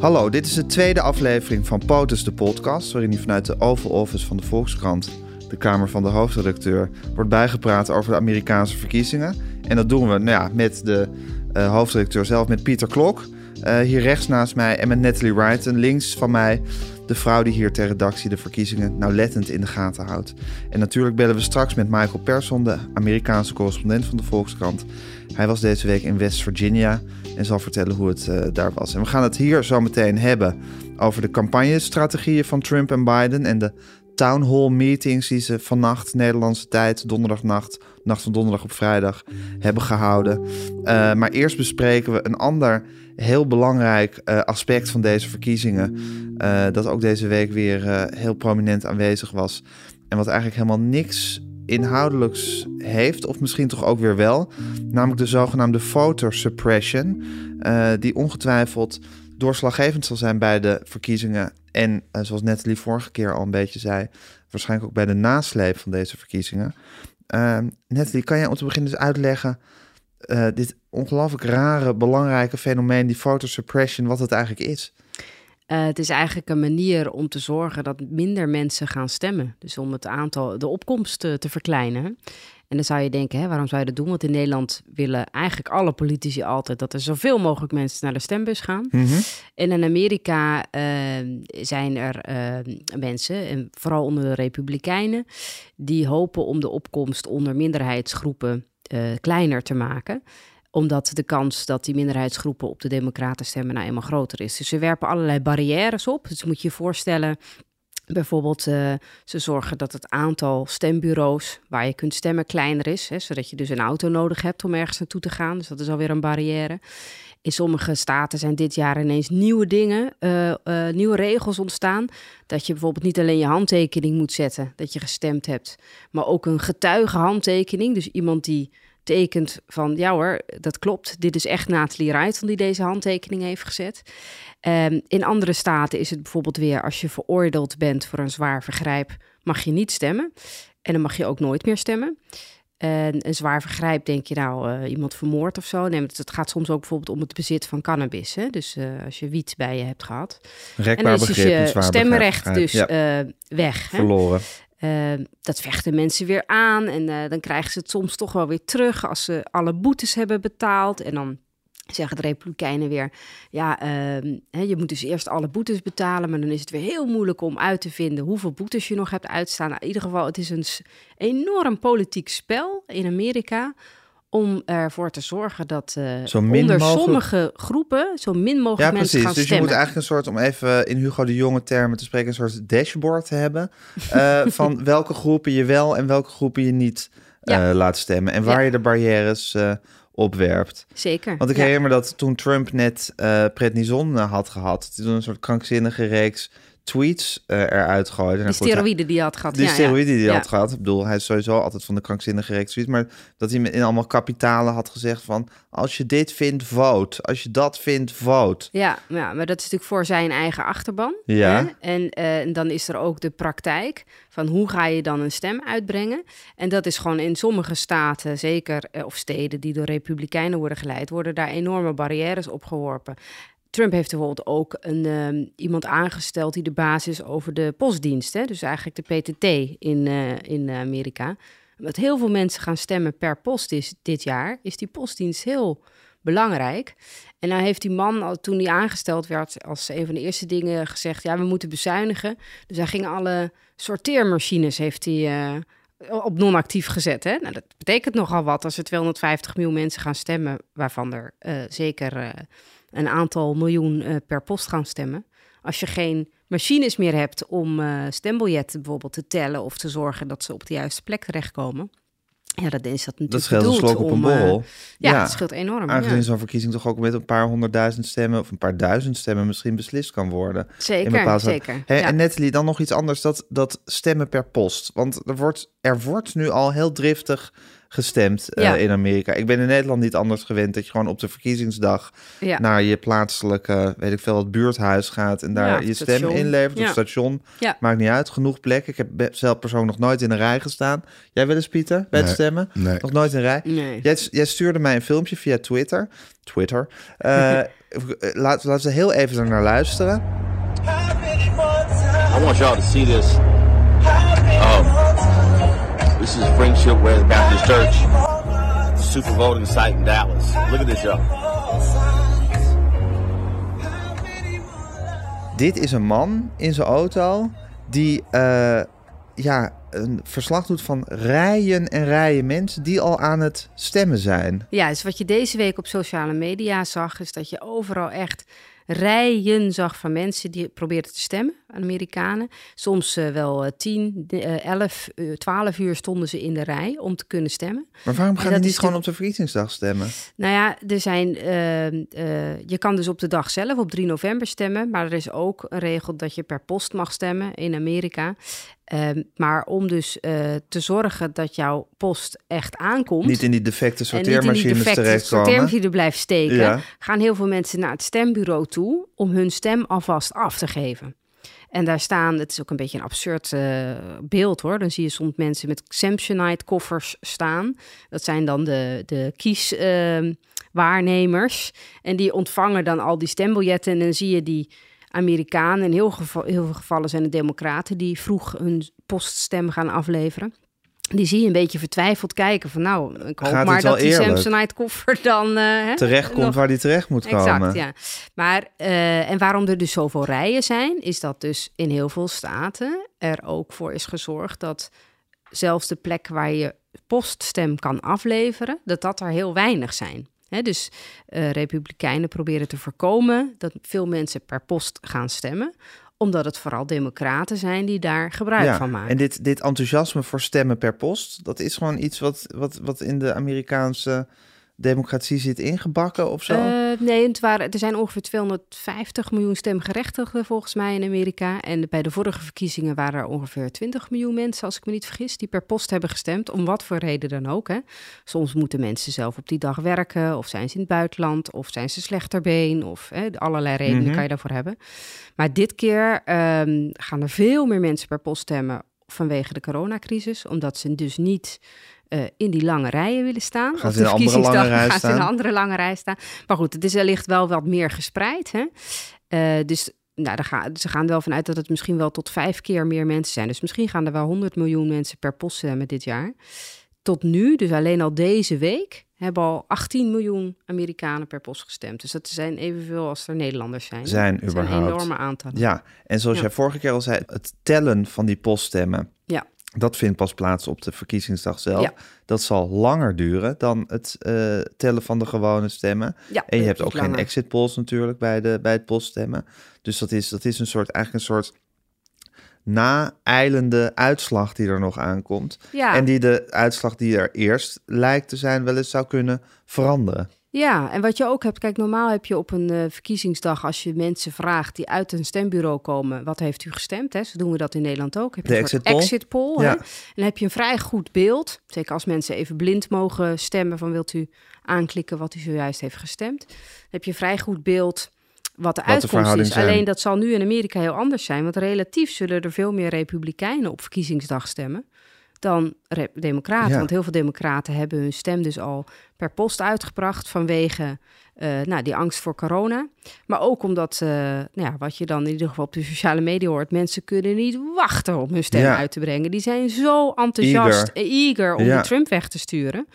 Hallo, dit is de tweede aflevering van POTUS, de podcast... waarin hij vanuit de Oval Office van de Volkskrant... de kamer van de hoofdredacteur... wordt bijgepraat over de Amerikaanse verkiezingen. En dat doen we nou ja, met de uh, hoofdredacteur zelf, met Pieter Klok... Uh, hier rechts naast mij en met Natalie Wright. En links van mij de vrouw die hier ter redactie de verkiezingen nauwlettend in de gaten houdt. En natuurlijk bellen we straks met Michael Persson, de Amerikaanse correspondent van de Volkskrant. Hij was deze week in West Virginia en zal vertellen hoe het uh, daar was. En we gaan het hier zo meteen hebben over de campagnestrategieën van Trump en Biden en de town hall meetings die ze vannacht, Nederlandse tijd, donderdagnacht, nacht van donderdag op vrijdag, hebben gehouden. Uh, maar eerst bespreken we een ander heel belangrijk uh, aspect van deze verkiezingen. Dat ook deze week weer heel prominent aanwezig was. En wat eigenlijk helemaal niks inhoudelijks heeft, of misschien toch ook weer wel. Namelijk de zogenaamde voter suppression. die ongetwijfeld doorslaggevend zal zijn bij de verkiezingen. En zoals Natalie vorige keer al een beetje zei, waarschijnlijk ook bij de nasleep van deze verkiezingen. Natalie, kan jij om te beginnen eens uitleggen uh, dit ongelooflijk rare, belangrijke fenomeen, die photosuppression, wat het eigenlijk is? Uh, het is eigenlijk een manier om te zorgen dat minder mensen gaan stemmen. Dus om het aantal, de opkomst te, te verkleinen. En dan zou je denken, hè, waarom zou je dat doen? Want in Nederland willen eigenlijk alle politici altijd dat er zoveel mogelijk mensen naar de stembus gaan. Mm -hmm. En in Amerika uh, zijn er uh, mensen, en vooral onder de Republikeinen, die hopen om de opkomst onder minderheidsgroepen uh, kleiner te maken omdat de kans dat die minderheidsgroepen op de Democraten stemmen nou eenmaal groter is. Dus ze werpen allerlei barrières op. Dus moet je je voorstellen, bijvoorbeeld, uh, ze zorgen dat het aantal stembureaus waar je kunt stemmen kleiner is. Hè, zodat je dus een auto nodig hebt om ergens naartoe te gaan. Dus dat is alweer een barrière. In sommige staten zijn dit jaar ineens nieuwe dingen, uh, uh, nieuwe regels ontstaan. Dat je bijvoorbeeld niet alleen je handtekening moet zetten dat je gestemd hebt, maar ook een getuigenhandtekening. Dus iemand die tekent van ja hoor, dat klopt. Dit is echt Nathalie Wright die deze handtekening heeft gezet. Um, in andere staten is het bijvoorbeeld weer als je veroordeeld bent voor een zwaar vergrijp, mag je niet stemmen. En dan mag je ook nooit meer stemmen. En een zwaar vergrijp, denk je nou, uh, iemand vermoord of zo. Nee, het gaat soms ook bijvoorbeeld om het bezit van cannabis. Hè? Dus uh, als je wiet bij je hebt gehad. Rekbaar en dan is begrip, je stemrecht begrijp. dus ja. uh, weg. Hè? Uh, dat vechten mensen weer aan en uh, dan krijgen ze het soms toch wel weer terug als ze alle boetes hebben betaald. En dan zeggen de Republikeinen weer: ja, uh, hè, je moet dus eerst alle boetes betalen, maar dan is het weer heel moeilijk om uit te vinden hoeveel boetes je nog hebt uitstaan. Nou, in ieder geval, het is een enorm politiek spel in Amerika om ervoor te zorgen dat uh, zo min onder mogelijk... sommige groepen zo min mogelijk ja, mensen precies. gaan dus stemmen. je moet eigenlijk een soort, om even in Hugo de Jonge termen te spreken, een soort dashboard te hebben uh, van welke groepen je wel en welke groepen je niet uh, ja. laat stemmen en waar ja. je de barrières opwerpt. Zeker. Want ik herinner me dat toen Trump net prednison had gehad, toen een soort krankzinnige reeks tweets uh, eruit gooide. Die steroïden die hij had gehad. Die ja, steroïden ja. die hij ja. had gehad. Ik bedoel, hij is sowieso altijd van de krankzinnige reeks tweets. Maar dat hij in allemaal kapitalen had gezegd van... als je dit vindt, vote. Als je dat vindt, vote. Ja, ja maar dat is natuurlijk voor zijn eigen achterban. Ja. Hè? En, uh, en dan is er ook de praktijk van hoe ga je dan een stem uitbrengen. En dat is gewoon in sommige staten, zeker... Uh, of steden die door republikeinen worden geleid... worden daar enorme barrières opgeworpen. Trump heeft bijvoorbeeld ook een, um, iemand aangesteld die de basis over de postdienst, dus eigenlijk de PTT in, uh, in Amerika. Omdat heel veel mensen gaan stemmen per post is, dit jaar, is die postdienst heel belangrijk. En nou heeft die man, toen hij aangesteld werd, als een van de eerste dingen gezegd: ja, we moeten bezuinigen. Dus hij ging alle sorteermachines, heeft hij. Uh, op non-actief gezet. Hè? Nou, dat betekent nogal wat als er 250 miljoen mensen gaan stemmen, waarvan er uh, zeker een aantal miljoen uh, per post gaan stemmen. Als je geen machines meer hebt om uh, stembiljetten bijvoorbeeld te tellen of te zorgen dat ze op de juiste plek terechtkomen. Ja, dat is dat natuurlijk Dat scheelt een slok op een om, eh, borrel. ja, het scheelt enorm. Aangezien ja. zo'n verkiezing toch ook met een paar honderdduizend stemmen... of een paar duizend stemmen misschien beslist kan worden. Zeker, zeker. Ja. En Natalie, dan nog iets anders, dat, dat stemmen per post. Want er wordt, er wordt nu al heel driftig gestemd eh, Ja. in Amerika. Ik ben in Nederland niet anders gewend dat je gewoon op de verkiezingsdag Ja. naar je plaatselijke, weet ik veel, wat buurthuis gaat en daar Ja, je station. stem inlevert. Of station, Ja. maakt niet uit, genoeg plekken. Ik heb zelf persoonlijk nog nooit in een rij gestaan. Jij wel eens, Pieter, bij het Nee. stemmen? Nee. Nog nooit in een rij? Nee. Jij, jij stuurde mij een filmpje via Twitter. Twitter. Eh, laat, laten we heel even er naar luisteren. I want y'all to see this. Um, this is Friendship West Baptist Church, super voting site in Dallas. Look at this, y'all. Dit is een man in zijn auto die eh, ja, een verslag doet van rijen en rijen mensen die al aan het stemmen zijn. Ja, dus wat je deze week op sociale media zag, is dat je overal echt rijen zag van mensen die probeerden te stemmen, Amerikanen. Soms eh, wel eh, 10, eh, 11, eh, 12 uur stonden ze in de rij om te kunnen stemmen. Maar waarom gaan die niet gewoon op de verkiezingsdag stemmen? Nou ja, er zijn, eh, eh, je kan dus op de dag zelf, op 3 november stemmen. Maar er is ook een regel dat je per post mag stemmen in Amerika. Ehm, maar om dus eh, te zorgen dat jouw post echt aankomt. Niet in die defecte sorteermachines defecte terechtkomen. sorteermachine blijft steken, Ja. gaan heel veel mensen naar het stembureau toe om hun stem alvast af te geven. En daar staan, het is ook een beetje een absurd eh, beeld hoor. Dan zie je soms mensen met Samsonite koffers staan. Dat zijn dan de, de kieswaarnemers. en die ontvangen dan al die stembiljetten. En dan zie je die Amerikanen, in heel, geval, heel veel gevallen zijn het democraten... die vroeg hun poststem gaan afleveren. Die zie je een beetje vertwijfeld kijken van nou, ik hoop Gaat maar dat die? Samsonite koffer dan... eh, hè, Terecht komt nog- waar die terecht moet komen. Exact, ja. Maar, eh, en waarom er dus zoveel rijen zijn, is dat dus in heel veel staten er ook voor is gezorgd dat zelfs de plek waar je poststem kan afleveren, dat dat er heel weinig zijn. Dus eh, republikeinen proberen te voorkomen dat veel mensen per post gaan stemmen, omdat het vooral democraten zijn die daar gebruik van maken. En dit, dit enthousiasme voor stemmen per post, dat is gewoon iets wat, wat, wat in de Amerikaanse democratie zit ingebakken of zo? Eh, nee, het waren, er zijn ongeveer 250 miljoen stemgerechtigden volgens mij in Amerika. En bij de vorige verkiezingen waren er ongeveer 20 miljoen mensen, als ik me niet vergis, die per post hebben gestemd. Om wat voor reden dan ook. Hè. Soms moeten mensen zelf op die dag werken, of zijn ze in het buitenland, of zijn ze slechterbeen, of hè, allerlei redenen Mhm. kan je daarvoor hebben. Maar dit keer ehm, gaan er veel meer mensen per post stemmen vanwege de coronacrisis, omdat ze dus niet eh, in die lange rijen willen staan. Ze in een andere lange rij gaan ze in een staan? andere lange rij staan. Maar goed, het is wellicht wel wat meer gespreid. Hè? Eh, dus nou, gaan, ze gaan wel vanuit dat het misschien wel tot vijf keer meer mensen zijn. Dus misschien gaan er wel 100 miljoen mensen per post stemmen dit jaar. Tot nu, dus alleen al deze week, hebben al 18 miljoen Amerikanen per post gestemd. Dus dat zijn evenveel als er Nederlanders zijn. Zijn Dat überhaupt. enorme aantallen. Ja, en zoals Ja. jij vorige keer al zei, het tellen van die poststemmen, Ja. Dat vindt pas plaats op de verkiezingsdag zelf. Ja. Dat zal langer duren dan het eh, tellen van de gewone stemmen. Ja, En je hebt ook geen exit polls natuurlijk bij, de, bij het poststemmen. Dus dat is, dat is een soort, eigenlijk een soort na-eilende uitslag die er nog aankomt. Ja. En die de uitslag die er eerst lijkt te zijn wel eens zou kunnen veranderen. Ja, en wat je ook hebt, kijk, normaal heb je op een eh, verkiezingsdag, als je mensen vraagt die uit een stembureau komen, wat heeft u gestemd? Hè? Zo doen we dat in Nederland ook. Heb je De exit poll? exit poll. Ja. En dan heb je een vrij goed beeld, zeker als mensen even blind mogen stemmen, van wilt u aanklikken wat u zojuist heeft gestemd. Dan heb je een vrij goed beeld wat de uitkomst is. zijn. Alleen dat zal nu in Amerika heel anders zijn, want relatief zullen er veel meer republikeinen op verkiezingsdag stemmen dan democraten. Ja. Want heel veel democraten hebben hun stem dus al per post uitgebracht vanwege eh, nou, die angst voor corona. Maar ook omdat, eh, nou ja, wat je dan in ieder geval op de sociale media hoort, mensen kunnen niet wachten om hun stem Ja. uit te brengen. Die zijn zo enthousiast, Eager. eager, om die Trump weg te sturen,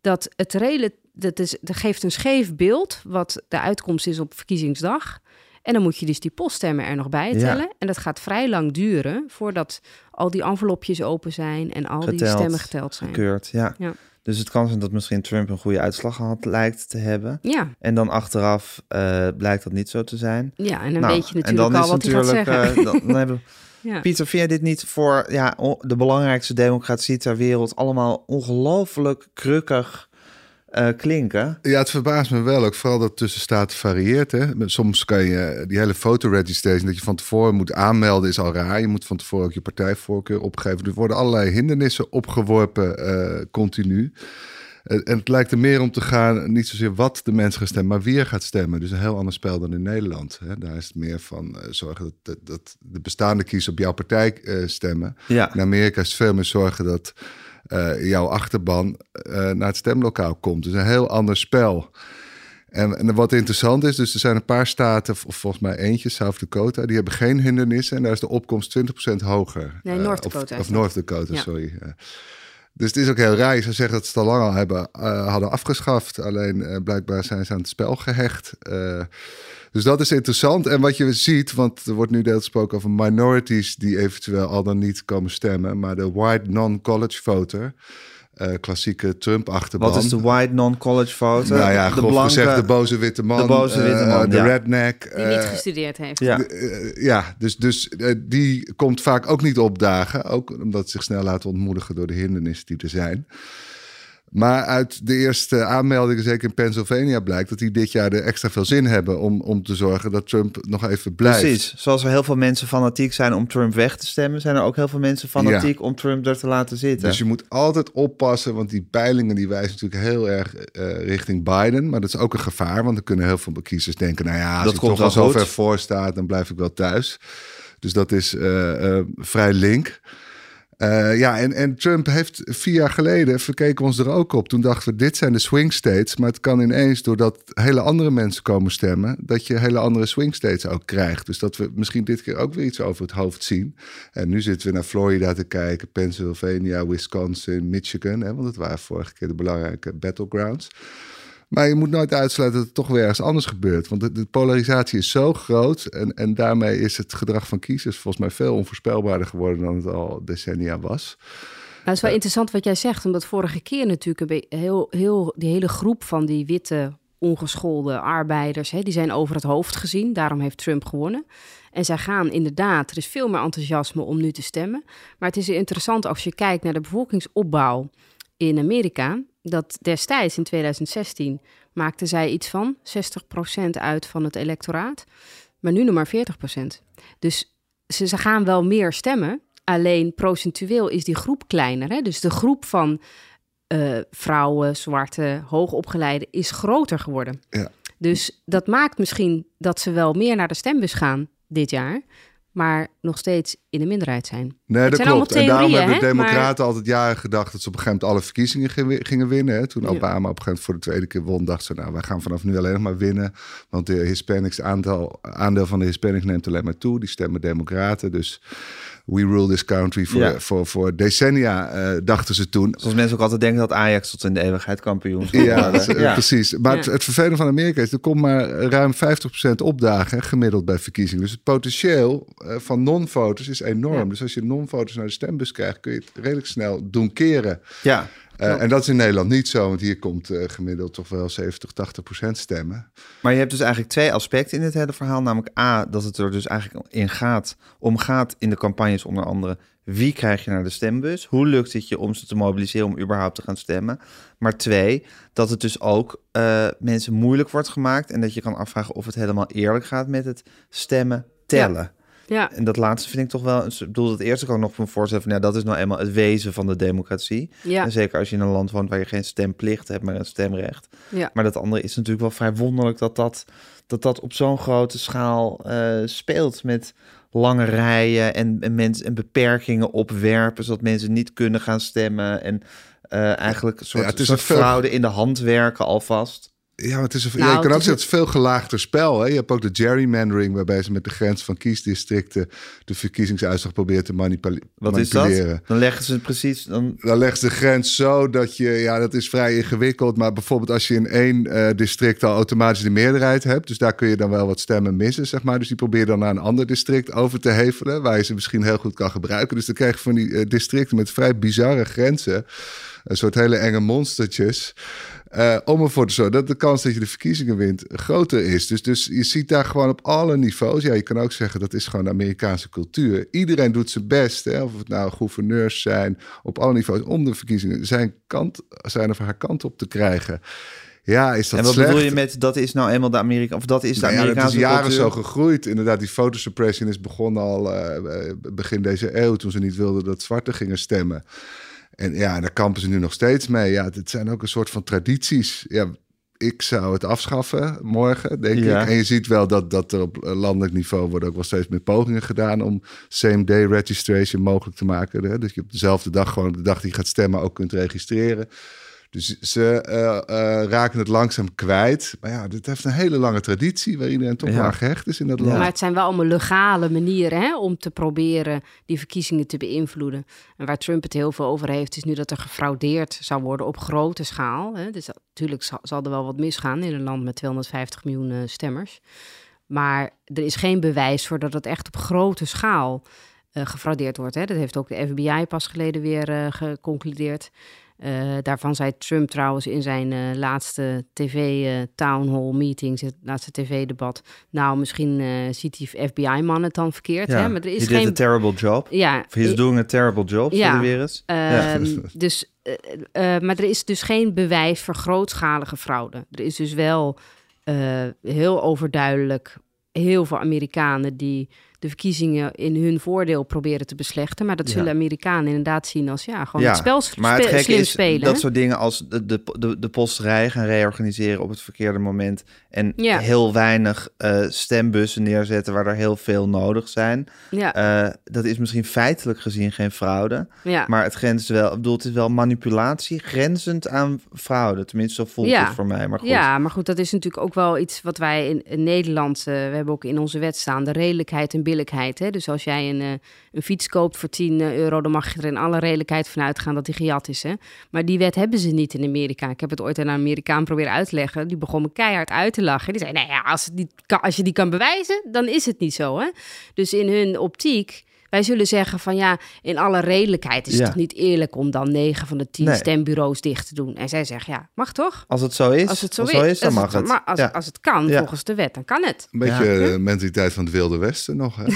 dat het rela- dat, is, dat geeft een scheef beeld wat de uitkomst is op verkiezingsdag. En dan moet je dus die poststemmen er nog bij Ja. tellen. En dat gaat vrij lang duren voordat al die envelopjes open zijn en al die stemmen geteld zijn. Gekeurd, ja. Ja. Dus het kan zijn dat misschien Trump een goede uitslag had lijkt te hebben. Ja, En dan achteraf eh, blijkt dat niet zo te zijn. ja, en dan Nou, weet je natuurlijk dan al is wat hij gaat zeggen. eh, dan, dan hebben, Ja. Pieter, vind jij dit niet voor ja, de belangrijkste democratie ter wereld allemaal ongelooflijk krukkig eh, klinken? Ja, het verbaast me wel ook. Vooral dat het tussen staten varieert. Hè. Soms kan je die hele fotoregistration... dat je van tevoren moet aanmelden, is al raar. Je moet van tevoren ook je partijvoorkeur opgeven. Er worden allerlei hindernissen opgeworpen eh, continu. En het lijkt er meer om te gaan, niet zozeer wat de mensen gaan stemmen... maar wie er gaat stemmen. Dus een heel ander spel dan in Nederland. Hè. Daar is het meer van eh, zorgen dat, dat, dat de bestaande kiezers op jouw partij eh, stemmen. Ja. In Amerika is het veel meer zorgen dat eh, jouw achterban eh, naar het stemlokaal komt. Dus een heel ander spel. En, en wat interessant is, dus er zijn een paar staten, of volgens mij eentje, South Dakota, die hebben geen hindernissen en daar is de opkomst 20% hoger. Nee, North of-. North Dakota, Ja. sorry. Dus het is ook heel raar. Zou zeggen dat ze het al lang al hebben, eh, hadden afgeschaft. Alleen eh, blijkbaar zijn ze aan het spel gehecht. Eh, dus dat is interessant. En wat je ziet, want er wordt nu deel gesproken over minorities die eventueel al dan niet komen stemmen. Maar de white non-college voter, eh, klassieke Trump-achterban. Wat is de white non-college voter? Nou ja, de gezegd de boze witte man. de boze witte eh, man, de ja. redneck. Die niet eh, gestudeerd heeft. Ja. eh, ja, dus, dus eh, die komt vaak ook niet opdagen. Ook omdat ze zich snel laten ontmoedigen door de hindernissen die er zijn. Maar uit de eerste aanmeldingen, zeker in Pennsylvania, blijkt dat die dit jaar er extra veel zin hebben om, om te zorgen dat Trump nog even blijft. Precies. Zoals er heel veel mensen fanatiek zijn om Trump weg te stemmen, zijn er ook heel veel mensen fanatiek om Trump er te laten zitten. Dus je moet altijd oppassen, want die peilingen die wijzen natuurlijk heel erg eh, richting Biden. Maar dat is ook een gevaar, want dan kunnen heel veel kiezers denken... nou ja, als Dat ik komt toch al zo ver voor sta, dan blijf ik wel thuis. Dus dat is eh, eh, vrij link. Eh, ja, en, en Trump heeft vier jaar geleden, verkeken we ons er ook op. Toen dachten we, dit zijn de swing states. Maar het kan ineens, doordat hele andere mensen komen stemmen... dat je hele andere swing states ook krijgt. Dus dat we misschien dit keer ook weer iets over het hoofd zien. En nu zitten we naar Florida te kijken, Pennsylvania, Wisconsin, Michigan. Hè, want dat waren vorige keer de belangrijke battlegrounds. Maar je moet nooit uitsluiten dat het toch weer ergens anders gebeurt. Want de, de polarisatie is zo groot. En, en daarmee is het gedrag van kiezers volgens mij veel onvoorspelbaarder geworden dan het al decennia was. Nou, het is wel interessant wat jij zegt, omdat vorige keer natuurlijk een heel, heel, die hele groep van die witte ongeschoolde arbeiders, hè, die zijn over het hoofd gezien. Daarom heeft Trump gewonnen. En zij gaan inderdaad, er is veel meer enthousiasme om nu te stemmen. Maar het is interessant als je kijkt naar de bevolkingsopbauw in Amerika. Dat destijds in 2016 maakten zij iets van 60% uit van het electoraat. Maar nu nog maar 40%. Dus ze, ze gaan wel meer stemmen. Alleen procentueel is die groep kleiner. Hè? Dus de groep van eh, vrouwen, zwarte, hoogopgeleide is groter geworden. Ja. Dus dat maakt misschien dat ze wel meer naar de stembus gaan dit jaar. Maar nog steeds in de minderheid zijn. Nee, Het dat zijn klopt. En daarom hebben de Democraten altijd jaren gedacht dat ze op een gegeven moment alle verkiezingen gingen- winnen. Hè. Toen Ja. Obama op een gegeven moment voor de tweede keer won, dachten ze, nou, wij gaan vanaf nu alleen nog maar winnen. Want de Hispanics aantal, aandeel van de Hispanics neemt alleen maar toe. Die stemmen Democraten. Dus we rule this country voor, Ja. voor, voor decennia, eh, dachten ze toen. Zoals mensen ook altijd denken dat Ajax tot in de eeuwigheid kampioen Ja, z- eh, precies. Maar het, Ja. het vervelende van Amerika is, er komt maar ruim 50% opdagen gemiddeld bij verkiezingen. Dus het potentieel eh, van non-voters is enorm. Ja. Dus als je non-voters naar de stembus krijgt, kun je het redelijk snel doen keren. Ja. Eh, en dat is in Nederland niet zo, want hier komt eh, gemiddeld toch wel 70, 80% stemmen. Maar je hebt dus eigenlijk twee aspecten in dit hele verhaal. Namelijk A, dat het er dus eigenlijk in gaat, om gaat in de campagnes onder andere. Wie krijg je naar de stembus? Hoe lukt het je om ze te mobiliseren om überhaupt te gaan stemmen? Maar twee, dat het dus ook eh, mensen moeilijk wordt gemaakt. En dat je kan afvragen of het helemaal eerlijk gaat met het stemmen tellen. Ja, En dat laatste vind ik toch wel... Ik bedoel, het eerste kan ik nog me voorstellen van... Ja, dat is nou eenmaal het wezen van de democratie. ja, En zeker als je in een land woont waar je geen stemplicht hebt, maar een stemrecht. ja. Maar dat andere is natuurlijk wel vrij wonderlijk dat dat, dat, dat op zo'n grote schaal eh, speelt. Met lange rijen en, en, mensen en beperkingen opwerpen, zodat mensen niet kunnen gaan stemmen. En eh, eigenlijk een soort, Ja, het is soort een veel- fraude in de hand werken alvast. Ja, maar het is een, Nou, ja, je kan ook zeggen, het is veel gelaagder spel. Hè? Je hebt ook de gerrymandering, waarbij ze met de grens van kiesdistricten de verkiezingsuitslag proberen te manipule- Wat is manipuleren. dat? Dan leggen ze het precies... Dan, Dan leggen ze de grens zo dat je, ja, dat is vrij ingewikkeld. Maar bijvoorbeeld als je in één eh, district al automatisch de meerderheid hebt. Dus daar kun je dan wel wat stemmen missen, zeg maar. Dus die probeer je dan naar een ander district over te hevelen. Waar je ze misschien heel goed kan gebruiken. Dus dan krijg je van die eh, districten met vrij bizarre grenzen. Een soort hele enge monstertjes. eh, om ervoor te zorgen dat de kans dat je de verkiezingen wint groter is. Dus, dus je ziet daar gewoon op alle niveaus. Ja, je kan ook zeggen dat is gewoon de Amerikaanse cultuur. Iedereen doet zijn best. Hè, of het nou gouverneurs zijn, op alle niveaus, om de verkiezingen zijn, kant, zijn of haar kant op te krijgen. Ja, is dat en wat slecht? bedoel je met dat is nou eenmaal de Amerika of dat is de Nou ja, dat Amerikaanse is jaren cultuur? zo gegroeid. Inderdaad, die fotosuppression is begonnen al eh, begin deze eeuw... toen ze niet wilden dat zwarten gingen stemmen. En ja, daar kampen ze nu nog steeds mee. Ja, het zijn ook een soort van tradities. Ja, ik zou het afschaffen morgen, denk Ja. ik. En je ziet wel dat, dat er op landelijk niveau worden ook wel steeds meer pogingen gedaan... om same-day registration mogelijk te maken. Hè? Dat je op dezelfde dag, gewoon de dag die je gaat stemmen, ook kunt registreren. Dus ze eh, eh, raken het langzaam kwijt. Maar ja, dit heeft een hele lange traditie... waar iedereen toch Ja. wel aan gehecht is in dat Ja. land. Maar het zijn wel allemaal legale manieren hè, om te proberen die verkiezingen te beïnvloeden. En waar Trump het heel veel over heeft, is nu dat er gefraudeerd zou worden op grote schaal. Hè. Dus natuurlijk zal, zal er wel wat misgaan in een land met 250 miljoen eh, stemmers. Maar er is geen bewijs voor dat het echt op grote schaal eh, gefraudeerd wordt. Hè. Dat heeft ook de FBI pas geleden weer geconcludeerd. Eh, daarvan zei Trump trouwens in zijn eh, laatste tv-town hall meetings, het laatste tv-debat. Nou, misschien eh, ziet die FBI-man het dan verkeerd. Ja, Hè? Maar er is he did a geen. terrible job. Ja, Of he's i- doing a terrible job, Ja. ja. weer eens. Ja. Ehm, dus, eh, eh, maar er is dus geen bewijs voor grootschalige fraude. Er is dus wel eh, heel overduidelijk heel veel Amerikanen die de verkiezingen in hun voordeel proberen te beslechten. Maar dat Ja. zullen Amerikanen inderdaad zien als ja, gewoon Ja, het spel sp- Maar het spe- gekke slim is spelen. dat hè? soort dingen als de, de, de, de posterij gaan reorganiseren op het verkeerde moment. En Ja. heel weinig eh, stembussen neerzetten waar er heel veel nodig zijn. ja, Eh, dat is misschien feitelijk gezien geen fraude. ja. Maar het grenst wel, ik bedoel, het is wel manipulatie grenzend aan fraude. Tenminste, zo voelt het voor mij. Maar goed. Ja, maar goed, dat is natuurlijk ook wel iets wat wij in, in Nederland, eh, we hebben ook in onze wet staan, de redelijkheid en billijkheid. Hè? Dus als jij een, eh, een fiets koopt voor 10 euro, dan mag je er in alle redelijkheid van uitgaan dat die gejat is. Hè? Maar die wet hebben ze niet in Amerika. Ik heb het ooit aan een Amerikaan proberen uit te leggen. Die begon me keihard uit te lachen. Die zei, nou ja, als, als je die kan bewijzen, dan is het niet zo. Hè? Dus in hun optiek... Wij zullen zeggen van ja, in alle redelijkheid is het Ja. toch niet eerlijk om dan 9 van de 10 Nee. stembureaus dicht te doen. En zij zegt ja, mag toch? Als het zo is, Als het zo, als is, is, dan als mag het. Maar als, Ja. als het kan, Ja. volgens de wet, dan kan het. Een beetje Ja. de mentaliteit van het Wilde Westen nog. Hè?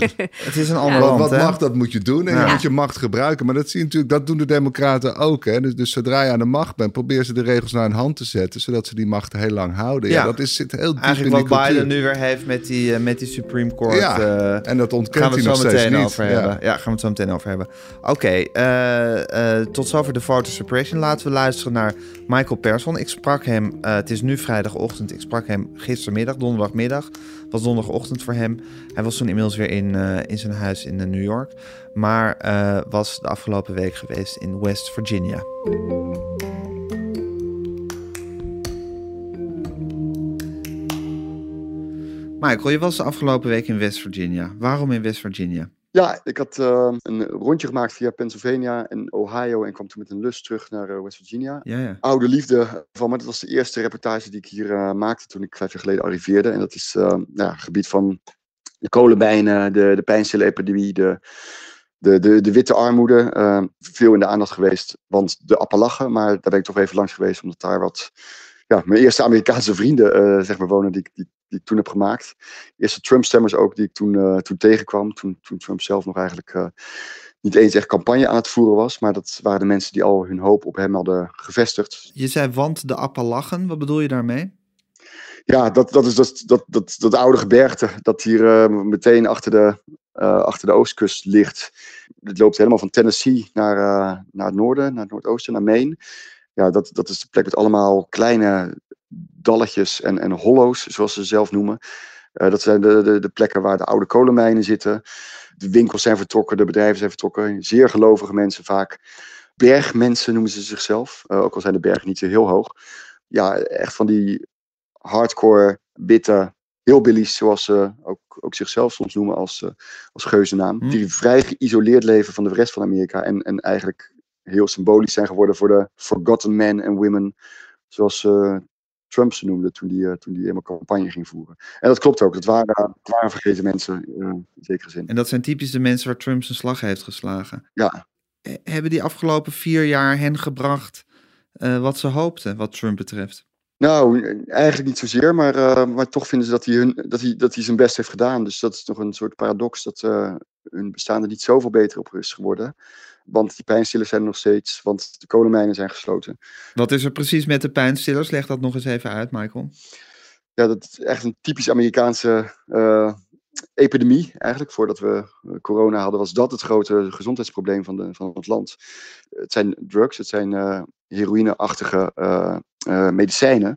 Het is een ander wat land, wat mag, dat moet je doen. En Ja. je moet je macht gebruiken. Maar dat zie je natuurlijk, dat doen de democraten ook. Hè? Dus, dus zodra je aan de macht bent, probeer ze de regels naar hun hand te zetten. Zodat ze die macht heel lang houden. Ja, Ja. dat is, zit heel diep Eigenlijk in die wat cultuur. Biden nu weer heeft met die, eh, met die Supreme Court. Ja, eh, en dat ontkent hij nog steeds meteen over hebben. Ja, gaan we het zo meteen over hebben. Oké, eh, eh, tot zover de photo suppression. Laten we luisteren naar Michael Persson. Ik sprak hem, eh, het is nu vrijdagochtend, ik sprak hem gistermiddag, donderdagmiddag. Het was donderdagochtend voor hem. Hij was toen inmiddels weer in, in zijn huis in New York. Maar was de afgelopen week geweest in West Virginia. Michael, je was de afgelopen week in West Virginia. Waarom in West Virginia? Ja, ik had eh, een rondje gemaakt via Pennsylvania en Ohio en kwam toen met een lus terug naar eh, West Virginia. Ja, ja. Oude liefde van me. Dat was de eerste reportage die ik hier eh, maakte toen ik vijf jaar geleden arriveerde. En dat is eh, nou ja, het gebied van de kolenmijnen, de, de pijnstillepidemie, de, de, de, de witte armoede. eh, veel in de aandacht geweest, want de Appalachen. Maar daar ben ik toch even langs geweest, omdat daar wat... Ja, mijn eerste Amerikaanse vrienden eh, zeg maar, wonen die, die, die ik toen heb gemaakt. Eerste Trump-stemmers ook die ik toen, eh, toen tegenkwam. Toen, toen Trump zelf nog eigenlijk eh, niet eens echt campagne aan het voeren was. Maar dat waren de mensen die al hun hoop op hem hadden gevestigd. Je zei want de Appalachen. Wat bedoel je daarmee? Ja, dat, dat is dat, dat, dat, dat oude gebergte dat hier eh, meteen achter de, achter de oostkust ligt. Het loopt helemaal van Tennessee naar, naar het noorden, naar het noordoosten, naar Maine. Ja, dat, dat is de plek met allemaal kleine dalletjes en, en hollows, zoals ze zelf noemen. Eh, dat zijn de, de, de plekken waar de oude kolenmijnen zitten. De winkels zijn vertrokken, de bedrijven zijn vertrokken. Zeer gelovige mensen vaak. Bergmensen noemen ze zichzelf, eh, ook al zijn de bergen niet zo heel hoog. Ja, echt van die hardcore, bitter, hillbillies, zoals ze ook, ook zichzelf soms noemen als, eh, als geuzennaam. Hm. Die vrij geïsoleerd leven van de rest van Amerika en, en eigenlijk heel symbolisch zijn geworden voor de forgotten men en women, zoals eh, Trump ze noemde toen die, eh, toen die helemaal campagne ging voeren. En dat klopt ook, dat waren, dat waren vergeten mensen, eh, in zekere zin. En dat zijn typisch de mensen waar Trump zijn slag heeft geslagen. Ja, Eh, Hebben die afgelopen vier jaar hen gebracht wat ze hoopten, wat Trump betreft? Nou, eigenlijk niet zozeer, maar, uh, maar toch vinden ze dat hij, hun, dat, hij, dat hij zijn best heeft gedaan. Dus dat is toch een soort paradox dat uh, hun bestaan er niet zoveel beter op is geworden. Want die pijnstillers zijn er nog steeds, want de kolenmijnen zijn gesloten. Wat is er precies met de pijnstillers? Leg dat nog eens even uit, Michael. Ja, dat is echt een typisch Amerikaanse uh, epidemie. Eigenlijk, voordat we corona hadden, was dat het grote gezondheidsprobleem van, de, van het land. Het zijn drugs, het zijn uh, heroïneachtige uh, uh, medicijnen.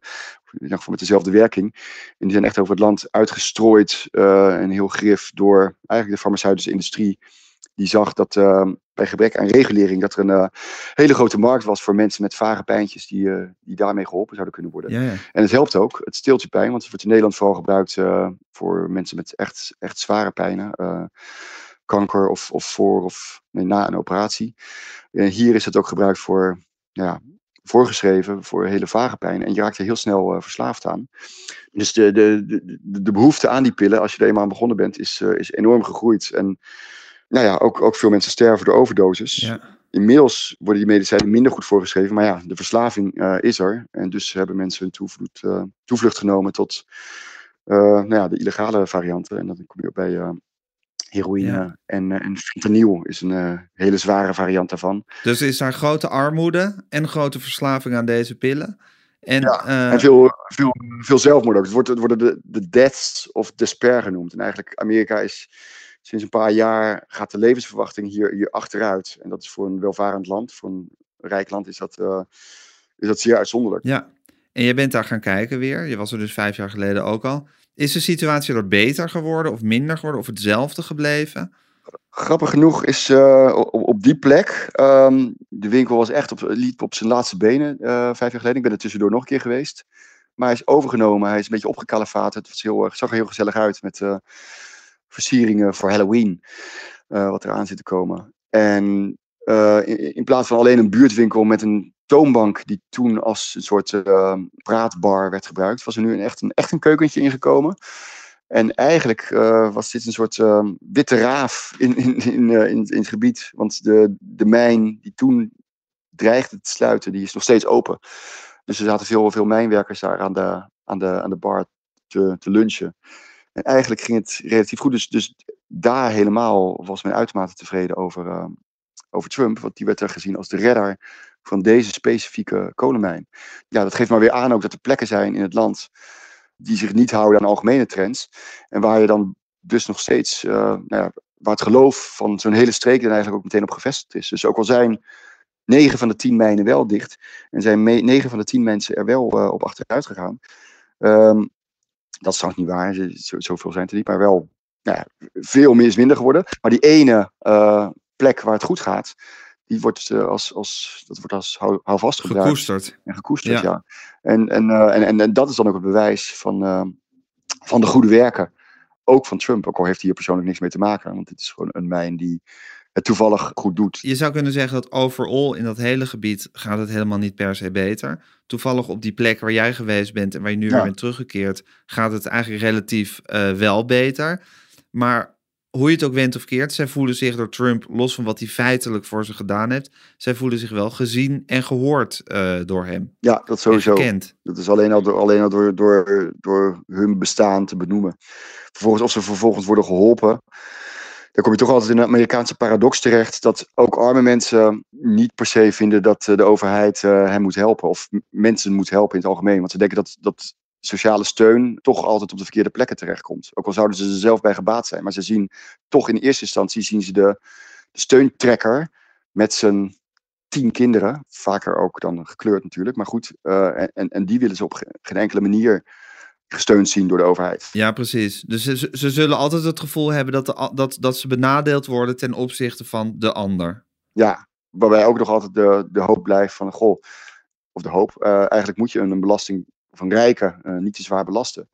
In ieder geval met dezelfde werking. En die zijn echt over het land uitgestrooid en heel grif door eigenlijk de farmaceutische industrie die zag dat uh, bij gebrek aan regulering dat er een uh, hele grote markt was voor mensen met vage pijntjes die, uh, die daarmee geholpen zouden kunnen worden. Ja, ja. En het helpt ook, het steelt je pijn, want het wordt in Nederland vooral gebruikt voor mensen met echt, echt zware pijnen. kanker of, of voor of nee, na een operatie. hier is het ook gebruikt voor, ja, voorgeschreven voor hele vage pijn. En je raakt er heel snel verslaafd aan. Dus de, de, de, de behoefte aan die pillen, als je er eenmaal aan begonnen bent, is, is enorm gegroeid. En nou ja, ook, ook veel mensen sterven door overdoses. Ja. Inmiddels worden die medicijnen minder goed voorgeschreven. Maar ja, de verslaving uh, is er. En dus hebben mensen hun toevlucht, uh, toevlucht genomen tot uh, nou ja, de illegale varianten. En dan kom je ook bij heroïne Ja. en, en fentanyl is een hele zware variant daarvan. Dus is daar grote armoede en grote verslaving aan deze pillen. En, Ja, eh, En veel, veel, veel zelfmoord ook. Het, wordt, het worden de, de deaths of despair genoemd. En eigenlijk Amerika is sinds een paar jaar gaat de levensverwachting hier, hier achteruit. En dat is voor een welvarend land, voor een rijk land, is dat, uh, is dat zeer uitzonderlijk. Ja, en je bent daar gaan kijken weer. Je was er dus vijf jaar geleden ook al. Is de situatie er beter geworden of minder geworden of hetzelfde gebleven? Grappig genoeg is uh, op, op, die plek, um, de winkel was echt op, liep op zijn laatste benen uh, vijf jaar geleden. Ik ben er tussendoor nog een keer geweest. Maar hij is overgenomen, hij is een beetje opgekalefaterd. Het was heel, zag er heel gezellig uit met versieringen voor Halloween, uh, wat eraan zit te komen. En uh, in, in, plaats van alleen een buurtwinkel met een toonbank die toen als een soort uh, praatbar werd gebruikt, was er nu een echt, een, echt een keukentje ingekomen. En eigenlijk was dit een soort witte raaf in, in, in, in, in het gebied. Want de, de mijn die toen dreigde te sluiten, die is nog steeds open. Dus er zaten veel, veel mijnwerkers daar aan de, aan de, aan de bar te, te lunchen. En eigenlijk ging het relatief goed. Dus, dus daar helemaal was men uitermate tevreden over, uh, over Trump. Want die werd er gezien als de redder van deze specifieke kolenmijn. Ja, dat geeft maar weer aan ook dat er plekken zijn in het land die zich niet houden aan algemene trends. En waar je dan dus nog steeds, uh, nou ja, waar het geloof van zo'n hele streek dan eigenlijk ook meteen op gevestigd is. Dus ook al zijn negen van de tien mijnen wel dicht en zijn negen van de tien mensen er wel uh, op achteruit gegaan. Um, dat is trouwens niet waar, Zo, zoveel zijn er niet, maar wel nou ja, veel meer is minder geworden. Maar die ene uh, plek waar het goed gaat, die wordt uh, als, als, dat wordt als hou, houvast gebruikt. Gekoesterd. En gekoesterd, ja. En, en, uh, en, en, en dat is dan ook het bewijs van, van de goede werken. Ook van Trump, ook al heeft hij hier persoonlijk niks mee te maken. Want het is gewoon een mijn die het toevallig goed doet. Je zou kunnen zeggen dat overal in dat hele gebied gaat het helemaal niet per se beter. Toevallig op die plek waar jij geweest bent en waar je nu Ja. weer bent teruggekeerd, gaat het eigenlijk relatief eh, wel beter. Maar hoe je het ook went of keert, zij voelen zich door Trump, los van wat hij feitelijk voor ze gedaan heeft, zij voelen zich wel gezien en gehoord eh, door hem. Ja, dat sowieso. Dat is alleen al, door, alleen al door, door, door hun bestaan te benoemen. Vervolgens, of ze vervolgens worden geholpen. Dan kom je toch altijd in een Amerikaanse paradox terecht. Dat ook arme mensen niet per se vinden dat eh, de overheid eh, hen moet helpen. Of mensen moet helpen in het algemeen. Want ze denken dat, dat sociale steun toch altijd op de verkeerde plekken terechtkomt. Ook al zouden ze er zelf bij gebaat zijn. Maar ze zien toch in eerste instantie zien ze de, de steuntrekker met zijn tien kinderen. Vaker ook dan gekleurd natuurlijk. Maar goed, eh, en, en, die willen ze op ge- geen enkele manier gesteund zien door de overheid. Ja, precies. Dus ze, ze- zullen altijd het gevoel hebben dat, de, dat, dat ze benadeeld worden ten opzichte van de ander. Ja, waarbij ook nog altijd de, de hoop blijft van, goh, of de hoop, eh, eigenlijk moet je een, een belasting van rijken eh, niet te zwaar belasten.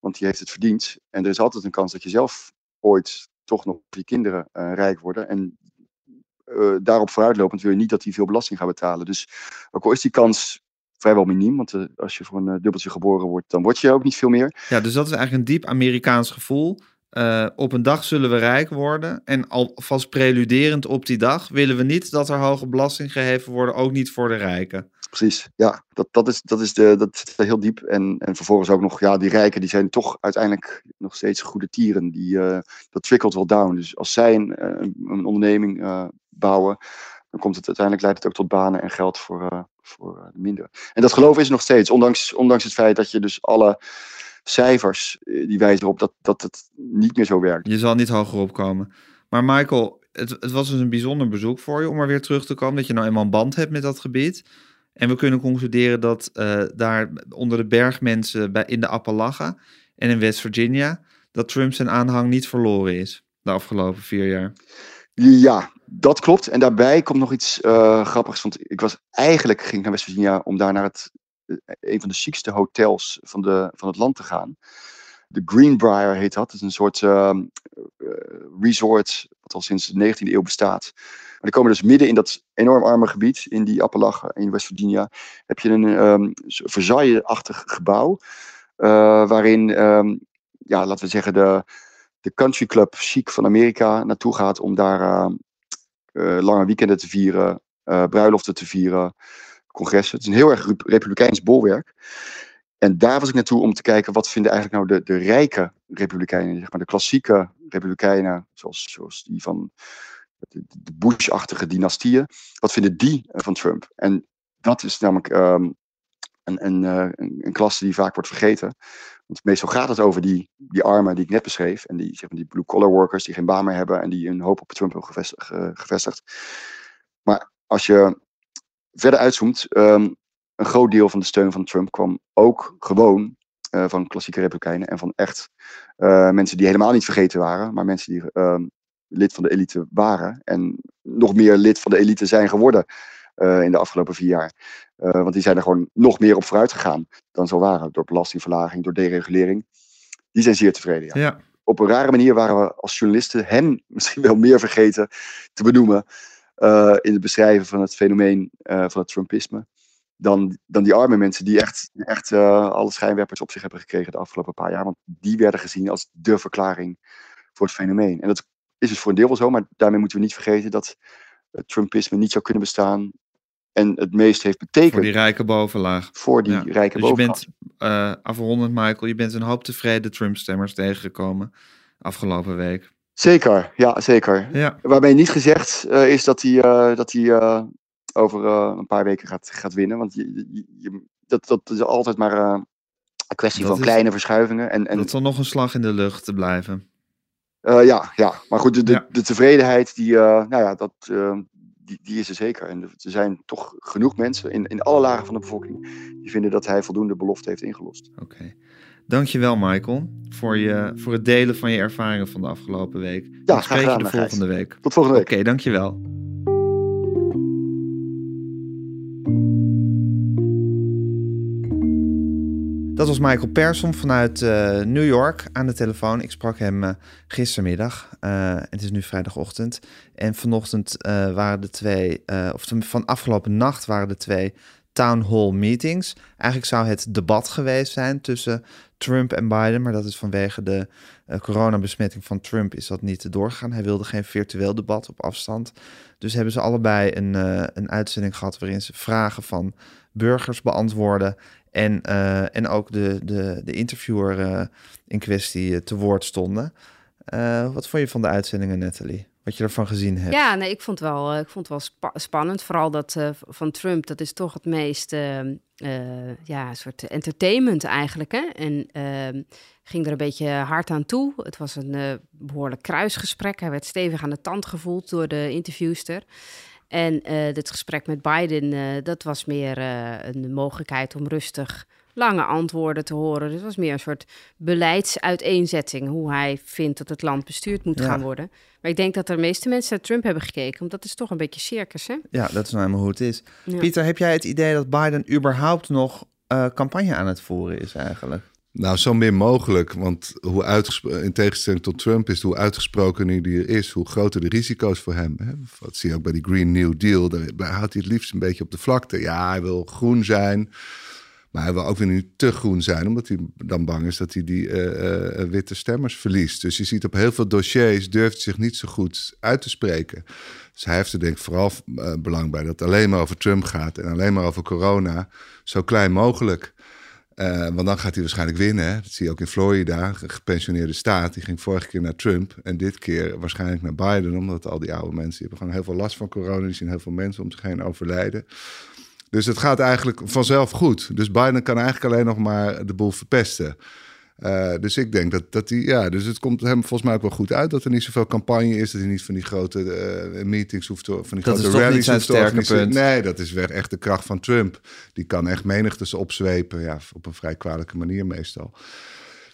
Want die heeft het verdiend. En er is altijd een kans dat je zelf ooit toch nog je kinderen eh, rijk worden. En daarop vooruitlopend wil je niet dat die veel belasting gaat betalen. Dus ook al is die kans vrijwel miniem, want eh, als je voor een eh, dubbeltje geboren wordt, dan word je ook niet veel meer. Ja, dus dat is eigenlijk een diep Amerikaans gevoel. Eh, op een dag zullen we rijk worden. En alvast preluderend op die dag willen we niet dat er hoge belasting geheven worden, ook niet voor de rijken. Precies, ja. Dat, dat, is, dat, is de, dat zit heel diep. En, en vervolgens ook nog, ja, die rijken, die zijn toch uiteindelijk nog steeds goede tieren. Die, uh, dat trickelt wel down. Dus als zij een, een onderneming uh, bouwen, komt het uiteindelijk, leidt het ook tot banen en geld voor, uh, voor minder. En dat geloof is er nog steeds, ondanks, ondanks het feit dat je dus alle cijfers, die wijzen erop dat, dat het niet meer zo werkt. Je zal niet hoger opkomen. Maar Michael, het, het was dus een bijzonder bezoek voor je om maar weer terug te komen. Dat je nou eenmaal een band hebt met dat gebied. En we kunnen concluderen dat daar onder de bergmensen bij, in de Appalachen en in West Virginia, dat Trump zijn aanhang niet verloren is de afgelopen vier jaar. Ja, dat klopt. En daarbij komt nog iets uh, grappigs. Want ik was eigenlijk ging naar West Virginia om daar naar het, een van de chicste hotels van, de, van het land te gaan. De Greenbrier heet dat. Het is een soort uh, resort wat al sinds de 19e eeuw bestaat. Maar die komen dus midden in dat enorm arme gebied, in die Appalachen, in West Virginia, heb je een um, Versailles-achtig gebouw, waarin, um, ja, laten we zeggen, de, de country club chic van Amerika naartoe gaat om daar uh, uh, lange weekenden te vieren, bruiloften te vieren, congressen. Het is een heel erg republikeins bolwerk. En daar was ik naartoe om te kijken wat vinden eigenlijk nou de, de rijke republikeinen, zeg maar de klassieke republikeinen, zoals, zoals die van de, de Bush-achtige dynastieën, wat vinden die van Trump? En dat is namelijk um, een, een, een, klasse die vaak wordt vergeten. Want meestal gaat het over die, die armen die ik net beschreef. En die, zeg maar, die blue-collar workers die geen baan meer hebben en die een hoop op Trump hebben gevestigd. Maar als je verder uitzoomt, um, een groot deel van de steun van Trump kwam ook gewoon uh, van klassieke republikeinen en van echt uh, mensen die helemaal niet vergeten waren, maar mensen die uh, lid van de elite waren en nog meer lid van de elite zijn geworden uh, in de afgelopen vier jaar. want die zijn er gewoon nog meer op vooruit gegaan dan zo waren, door belastingverlaging, door deregulering. Die zijn zeer tevreden. Ja. ja. Op een rare manier waren we als journalisten hen misschien wel meer vergeten te benoemen in het beschrijven van het fenomeen van het Trumpisme dan, dan die arme mensen die echt, echt alle schijnwerpers op zich hebben gekregen de afgelopen paar jaar. Want die werden gezien als de verklaring voor het fenomeen. En dat is dus voor een deel wel zo, maar daarmee moeten we niet vergeten dat het Trumpisme niet zou kunnen bestaan. En het meest heeft betekend. Voor die rijke bovenlaag. Voor die ja. rijke dus bovenlaag. je bent, uh, afrondend Michael, je bent een hoop tevreden Trump-stemmers tegengekomen afgelopen week. Zeker, ja, zeker. Ja. Waarbij niet gezegd uh, is dat hij, uh, dat hij over een paar weken gaat, gaat winnen. Want je, je, je, dat, dat is altijd maar een kwestie Dat van is- kleine verschuivingen. En, en, Dat zal nog een slag in de lucht te blijven. ja, ja, maar goed, de, de, Ja. de tevredenheid, die, nou ja, dat, die, die is er zeker. En er zijn toch genoeg mensen in, in alle lagen van de bevolking die vinden dat hij voldoende belofte heeft ingelost. Oké. Dankjewel Michael voor, je, voor het delen van je ervaringen van de afgelopen week. Ik graag spreek je gedaan, de Gijs. volgende week. Tot volgende Oké, week. dankjewel. Dat was Michael Persson vanuit eh, New York aan de telefoon. Ik sprak hem eh, gistermiddag. Eh, het is nu vrijdagochtend. En vanochtend waren de twee, of van afgelopen nacht waren de twee town hall meetings. Eigenlijk zou het debat geweest zijn tussen Trump en Biden, maar dat is vanwege de coronabesmetting van Trump is dat niet doorgegaan. Hij wilde geen virtueel debat op afstand. Dus hebben ze allebei een, een uitzending gehad waarin ze vragen van burgers beantwoorden. En, eh, en ook de, de, de interviewer eh, in kwestie eh, te woord stonden. Wat vond je van de uitzendingen, Natalie? Wat je ervan gezien hebt? Ja, nee, ik vond het wel, ik vond wel spa- spannend. Vooral dat van Trump, dat is toch het meest, ja, soort entertainment eigenlijk. Hè? En eh, ging er een beetje hard aan toe. Het was een eh, behoorlijk kruisgesprek. Hij werd stevig aan de tand gevoeld door de interviewster. En eh dit gesprek met Biden, eh, dat was meer eh, een mogelijkheid om rustig lange antwoorden te horen. Dus het was meer een soort beleidsuiteenzetting, hoe hij vindt dat het land bestuurd moet Ja. gaan worden. Maar ik denk dat de meeste mensen naar Trump hebben gekeken, want dat is toch een beetje circus, hè? Ja, dat is nou helemaal hoe het is. Ja. Pieter, heb jij het idee dat Biden überhaupt nog campagne aan het voeren is eigenlijk? Nou, zo min mogelijk. Want hoe in tegenstelling tot Trump is, hoe uitgesproken er is, hoe groter de risico's voor hem. Hè? Wat zie je ook bij die Green New Deal. Daar, houdt hij het liefst een beetje op de vlakte. Ja, hij wil groen zijn. Maar hij wil ook weer niet te groen zijn, omdat hij dan bang is dat hij die eh, eh, witte stemmers verliest. Dus je ziet op heel veel dossiers durft zich niet zo goed uit te spreken. Dus hij heeft er denk ik vooral eh, belang bij dat het alleen maar over Trump gaat en alleen maar over corona, zo klein mogelijk. Eh, want dan gaat hij waarschijnlijk winnen. Dat zie je ook in Florida, gepensioneerde staat. Die ging vorige keer naar Trump en dit keer waarschijnlijk naar Biden. Omdat al die oude mensen hebben gewoon heel veel last van corona. Die zien heel veel mensen om zich heen overlijden. Dus het gaat eigenlijk vanzelf goed. Dus Biden kan eigenlijk alleen nog maar de boel verpesten. Uh, dus ik denk dat, dat hij, ja, dus het komt hem volgens mij ook wel goed uit dat er niet zoveel campagne is, dat hij niet van die grote uh, meetings hoeft te, van die dat grote rallies hoeft te organiseren. Nee, dat is weer echt de kracht van Trump. Die kan echt menigtes opzwepen, ja, op een vrij kwalijke manier meestal.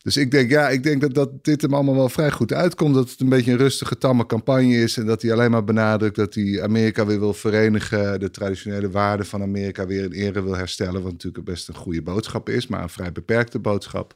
Dus ik denk, ja, ik denk dat, dat dit hem allemaal wel vrij goed uitkomt. Dat het een beetje een rustige, tamme campagne is. En dat hij alleen maar benadrukt dat hij Amerika weer wil verenigen. De traditionele waarden van Amerika weer in ere wil herstellen. Wat natuurlijk best een goede boodschap is, maar een vrij beperkte boodschap.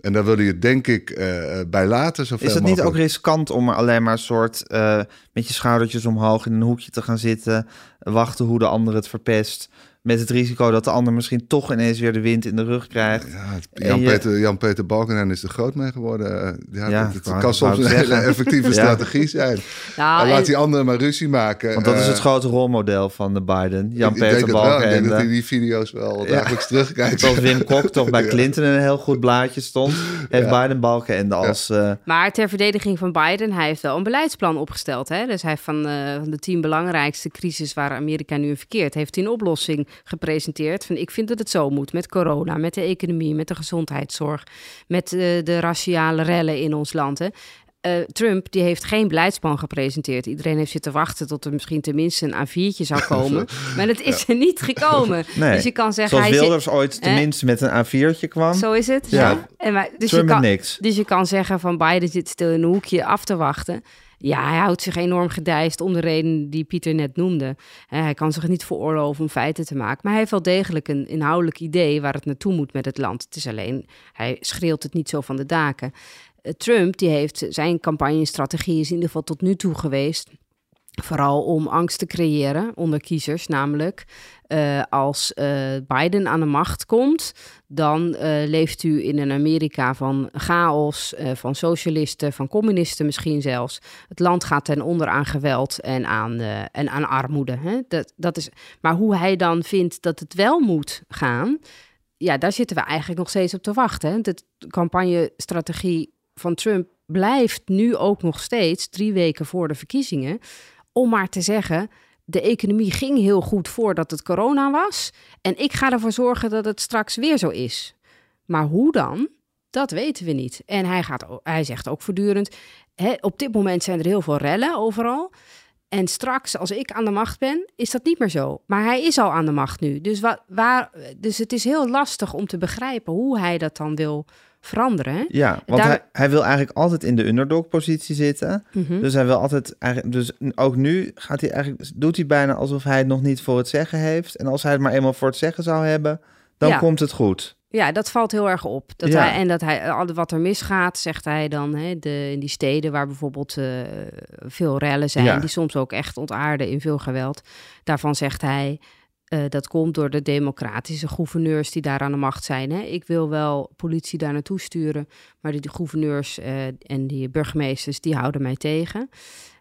En daar wil je het denk ik uh, bij laten. Zoveel Is het niet mogelijk. ook riskant om er alleen maar een soort uh, met je schoudertjes omhoog in een hoekje te gaan zitten, wachten hoe de ander het verpest? Met het risico dat de ander misschien toch ineens weer de wind in de rug krijgt. Ja, Jan-Peter Jan -Peter Balkenende is er groot mee geworden. Ja, Ja, het, kan soms een hele effectieve Ja. strategie zijn. Nou, En laat en- die anderen maar ruzie maken. Want dat is Eh, het grote rolmodel van de Biden. ik denk Jan-Peter wel. Ik denk dat hij Balkenende. die video's wel Ja. dagelijks terugkijkt. Zoals Wim Kok toch bij Ja. Clinton een heel goed blaadje stond. Heeft Ja. Biden Balkenende als... eh, Maar ter verdediging van Biden, hij heeft wel een beleidsplan opgesteld. Hè? Dus hij heeft van, eh, van de tien belangrijkste crisis waar Amerika nu in verkeert, heeft hij een oplossing gepresenteerd. Van ik vind dat het zo moet met corona, met de economie, met de gezondheidszorg, met eh, de raciale rellen in ons land. Hè? Eh, Trump die heeft geen beleidsplan gepresenteerd. Iedereen heeft zitten wachten tot er misschien tenminste een A4'tje zou komen. maar dat is er niet gekomen. nee. Dus je kan zeggen, Zoals hij zit- Wilders ooit tenminste met een A4'tje kwam. Zo is het. Ja. Ja. En maar, dus, je Trump kan, met niks. dus je kan zeggen van Biden zit stil in een hoekje af te wachten. Ja, hij houdt zich enorm gedijst om de reden die Pieter net noemde. Hè, Hij kan zich niet veroorloven om feiten te maken. Maar hij heeft wel degelijk een inhoudelijk idee waar het naartoe moet met het land. Het is alleen, hij schreeuwt het niet zo van de daken. Eh, Trump, die heeft zijn campagnestrategie is in ieder geval tot nu toe geweest. Vooral om angst te creëren onder kiezers, namelijk eh, als eh, Biden aan de macht komt, dan eh, leeft u in een Amerika van chaos, eh, van socialisten, van communisten misschien zelfs. Het land gaat ten onder aan geweld en aan, eh, en aan armoede. Hè? Dat, dat is, maar hoe hij dan vindt dat het wel moet gaan, ja, daar zitten we eigenlijk nog steeds op te wachten. Hè? De campagnestrategie van Trump blijft nu ook nog steeds, drie weken voor de verkiezingen, om maar te zeggen, de economie ging heel goed voordat het corona was. En ik ga ervoor zorgen dat het straks weer zo is. Maar hoe dan? Dat weten we niet. En hij, gaat, hij zegt ook voortdurend, hè, op dit moment zijn er heel veel rellen overal. En straks, als ik aan de macht ben, is dat niet meer zo. Maar hij is al aan de macht nu. Dus, wa- waar, dus het is heel lastig om te begrijpen hoe hij dat dan wil veranderen. Ja, want Daar- hij, hij wil eigenlijk altijd in de underdog-positie zitten. Mhm. Dus hij wil altijd, eigenlijk, dus ook nu gaat hij eigenlijk, doet hij bijna alsof hij het nog niet voor het zeggen heeft. En als hij het maar eenmaal voor het zeggen zou hebben, dan Ja. komt het goed. Ja, dat valt heel erg op. Dat Ja. hij, en dat hij, wat er misgaat, zegt hij dan, hè, de, in die steden waar bijvoorbeeld eh, veel rellen zijn, Ja. die soms ook echt ontaarden in veel geweld. Daarvan zegt hij, eh, dat komt door de democratische gouverneurs die daar aan de macht zijn. Hè. Ik wil wel politie daar naartoe sturen, maar die, die gouverneurs eh, en die burgemeesters, die houden mij tegen.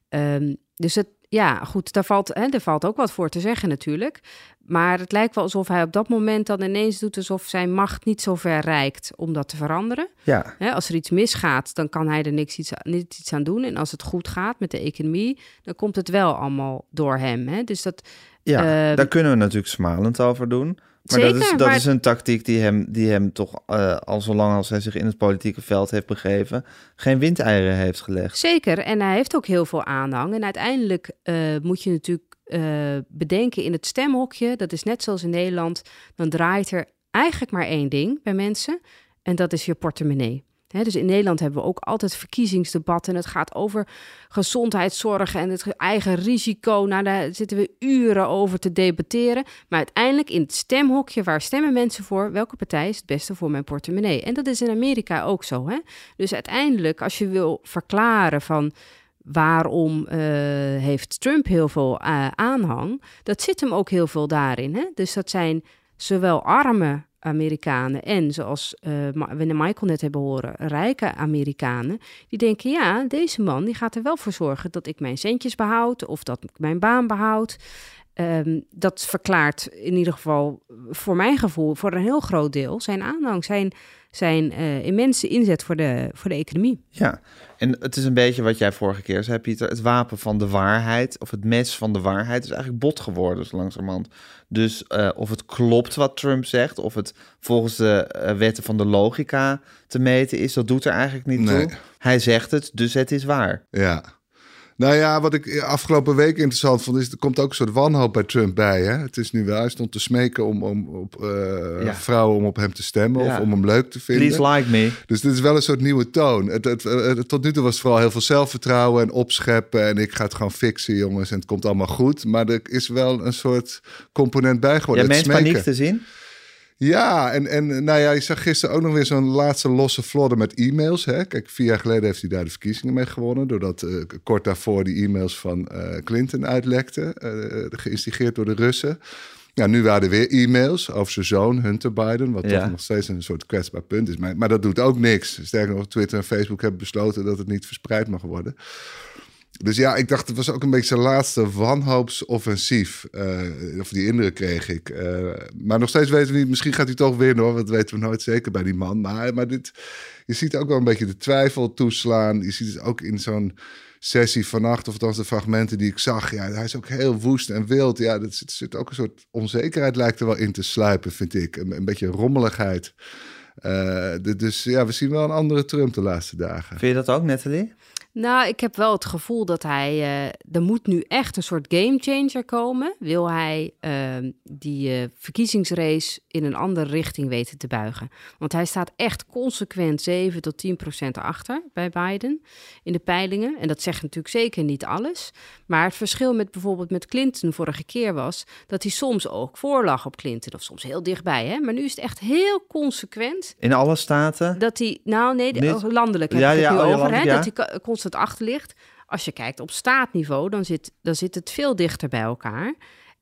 Ehm, dus het, ja, goed, daar valt, hè, daar valt ook wat voor te zeggen natuurlijk. Maar het lijkt wel alsof hij op dat moment dan ineens doet alsof zijn macht niet zo ver reikt om dat te veranderen. Ja, Hè, als er iets misgaat, dan kan hij er niks iets, niet iets aan doen. En als het goed gaat met de economie, dan komt het wel allemaal door hem. Hè? Dus dat, ja Ehm, daar kunnen we natuurlijk smalend over doen. Maar Zeker, dat, is, dat maar- is een tactiek die hem, die hem toch eh, al zolang als hij zich in het politieke veld heeft begeven, geen windeieren heeft gelegd. Zeker, en hij heeft ook heel veel aanhang. En uiteindelijk eh, moet je natuurlijk eh, bedenken in het stemhokje, dat is net zoals in Nederland, dan draait er eigenlijk maar één ding bij mensen, en dat is je portemonnee. Dus in Nederland hebben we ook altijd verkiezingsdebatten. En het gaat over gezondheidszorg en het eigen risico. Nou, daar zitten we uren over te debatteren. Maar uiteindelijk in het stemhokje, waar stemmen mensen voor? Welke partij is het beste voor mijn portemonnee? En dat is in Amerika ook zo. Hè? Dus uiteindelijk, als je wil verklaren van waarom eh, heeft Trump heel veel eh, aanhang, dat zit hem ook heel veel daarin. Hè? Dus dat zijn zowel arme Amerikanen en zoals eh, Ma- we Michael net hebben horen, rijke Amerikanen, die denken ja, deze man die gaat er wel voor zorgen dat ik mijn centjes behoud of dat ik mijn baan behoud. Ehm, dat verklaart in ieder geval voor mijn gevoel voor een heel groot deel zijn aanhang, zijn, zijn eh, immense inzet voor de, voor de economie. Ja, en het is een beetje wat jij vorige keer zei, Pieter. Het wapen van de waarheid, of het mes van de waarheid, is eigenlijk bot geworden, zo langzamerhand. Dus eh, of het klopt wat Trump zegt, of het volgens de eh, wetten van de logica te meten is, dat doet er eigenlijk niet Nee. toe. Hij zegt het, dus het is waar. Ja. Nou ja, wat ik afgelopen week interessant vond, is er komt ook een soort wanhoop bij Trump bij. Hè? Het is nu wel, hij stond te smeken om, om op, eh, Ja. vrouwen om op hem te stemmen Ja. of om hem leuk te vinden. Please like me. Dus dit is wel een soort nieuwe toon. Het, het, het- tot nu toe was het vooral heel veel zelfvertrouwen en opscheppen. En ik ga het gewoon fixen, jongens. En het komt allemaal goed. Maar er is wel een soort component bij Ja, geworden. mensen smeken. paniek te zien. Ja, en, en nou ja, je zag gisteren ook nog weer zo'n laatste losse vlodder met e-mails. Hè? Kijk, vier jaar geleden heeft hij daar de verkiezingen mee gewonnen. Doordat eh, kort daarvoor die e-mails van eh, Clinton uitlekten. eh, geïnstigeerd door de Russen. Ja, nu waren er weer e-mails over zijn zoon Hunter Biden. Wat Ja. toch nog steeds een soort kwetsbaar punt is. Maar, maar dat doet ook niks. Sterker nog, Twitter en Facebook hebben besloten dat het niet verspreid mag worden. Dus ja, ik dacht, het was ook een beetje zijn laatste wanhoopsoffensief. Eh, of die indruk kreeg ik. Eh, maar nog steeds weten we niet, misschien gaat hij toch winnen hoor. Dat weten we nooit zeker bij die man. Maar, maar dit, je ziet ook wel een beetje de twijfel toeslaan. Je ziet het ook in zo'n sessie vannacht, of althans de fragmenten die ik zag. Ja, hij is ook heel woest en wild. Ja, er zit, zit ook een soort onzekerheid lijkt er wel in te sluipen, vind ik. Een, beetje rommeligheid. Eh, dus ja, we zien wel een andere Trump de laatste dagen. Vind je dat ook, Nathalie? Nou, ik heb wel het gevoel dat hij. eh, er moet nu echt een soort gamechanger komen. Wil hij ehm, die eh, verkiezingsrace in een andere richting weten te buigen? Want hij staat echt consequent 7 tot 10 procent achter bij Biden in de peilingen. En dat zegt natuurlijk zeker niet alles. Maar het verschil met bijvoorbeeld met Clinton vorige keer was dat hij soms ook voorlag op Clinton, of soms heel dichtbij. Hè? Maar nu is het echt heel consequent In alle staten? dat hij, nou nee, de- landelijk heb Ja, ik het ja, nu oh ja, over, hè, landelijk, dat hij ko- constant achter ligt. Als je kijkt op staatniveau, dan zit, dan zit het veel dichter bij elkaar.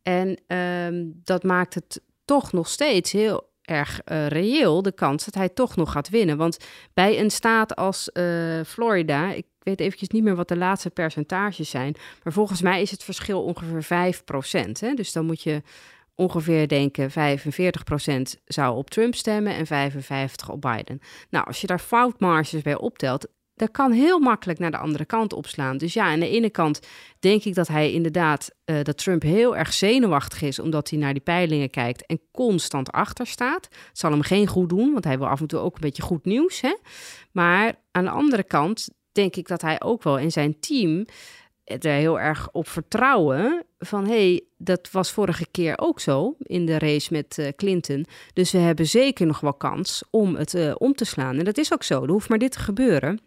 En ehm, dat maakt het toch nog steeds heel erg eh, reëel, de kans dat hij toch nog gaat winnen. Want bij een staat als eh, Florida, ik weet eventjes niet meer wat de laatste percentages zijn, maar volgens mij is het verschil ongeveer 5 Hè? Dus dan moet je ongeveer denken 45% zou op Trump stemmen en 55% op Biden. Nou, als je daar foutmarges bij optelt, dat kan heel makkelijk naar de andere kant opslaan. Dus ja, aan de ene kant denk ik dat hij inderdaad, eh, dat Trump heel erg zenuwachtig is, omdat hij naar die peilingen kijkt en constant achter staat. Het zal hem geen goed doen, want hij wil af en toe ook een beetje goed nieuws. Hè? Maar aan de andere kant denk ik dat hij ook wel in zijn team er heel erg op vertrouwen van hey, dat was vorige keer ook zo in de race met eh, Clinton. Dus we hebben zeker nog wel kans om het eh, om te slaan. En dat is ook zo. Er hoeft maar dit te gebeuren.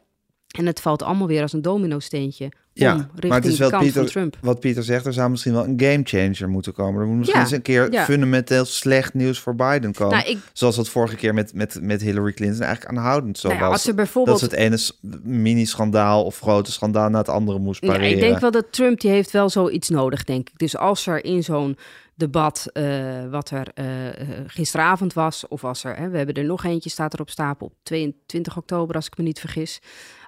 En het valt allemaal weer als een domino-steentje Ja, om maar richting het is wel Pieter, van Trump. wat Pieter zegt, er zou misschien wel een gamechanger moeten komen. Er moet misschien Ja, eens een keer ja. fundamenteel slecht nieuws voor Biden komen. Nou, ik- Zoals dat vorige keer met, met, met Hillary Clinton eigenlijk aanhoudend zo Nou ja, was. als er bijvoorbeeld- Dat ze het ene mini-schandaal of grote schandaal na het andere moest Ja, pareren. ik denk wel dat Trump die heeft wel zoiets nodig, denk ik. Dus als er in zo'n debat eh, wat er eh, eh, gisteravond was, of als er, hè, we hebben er nog eentje, staat er op stapel op 22 oktober, als ik me niet vergis.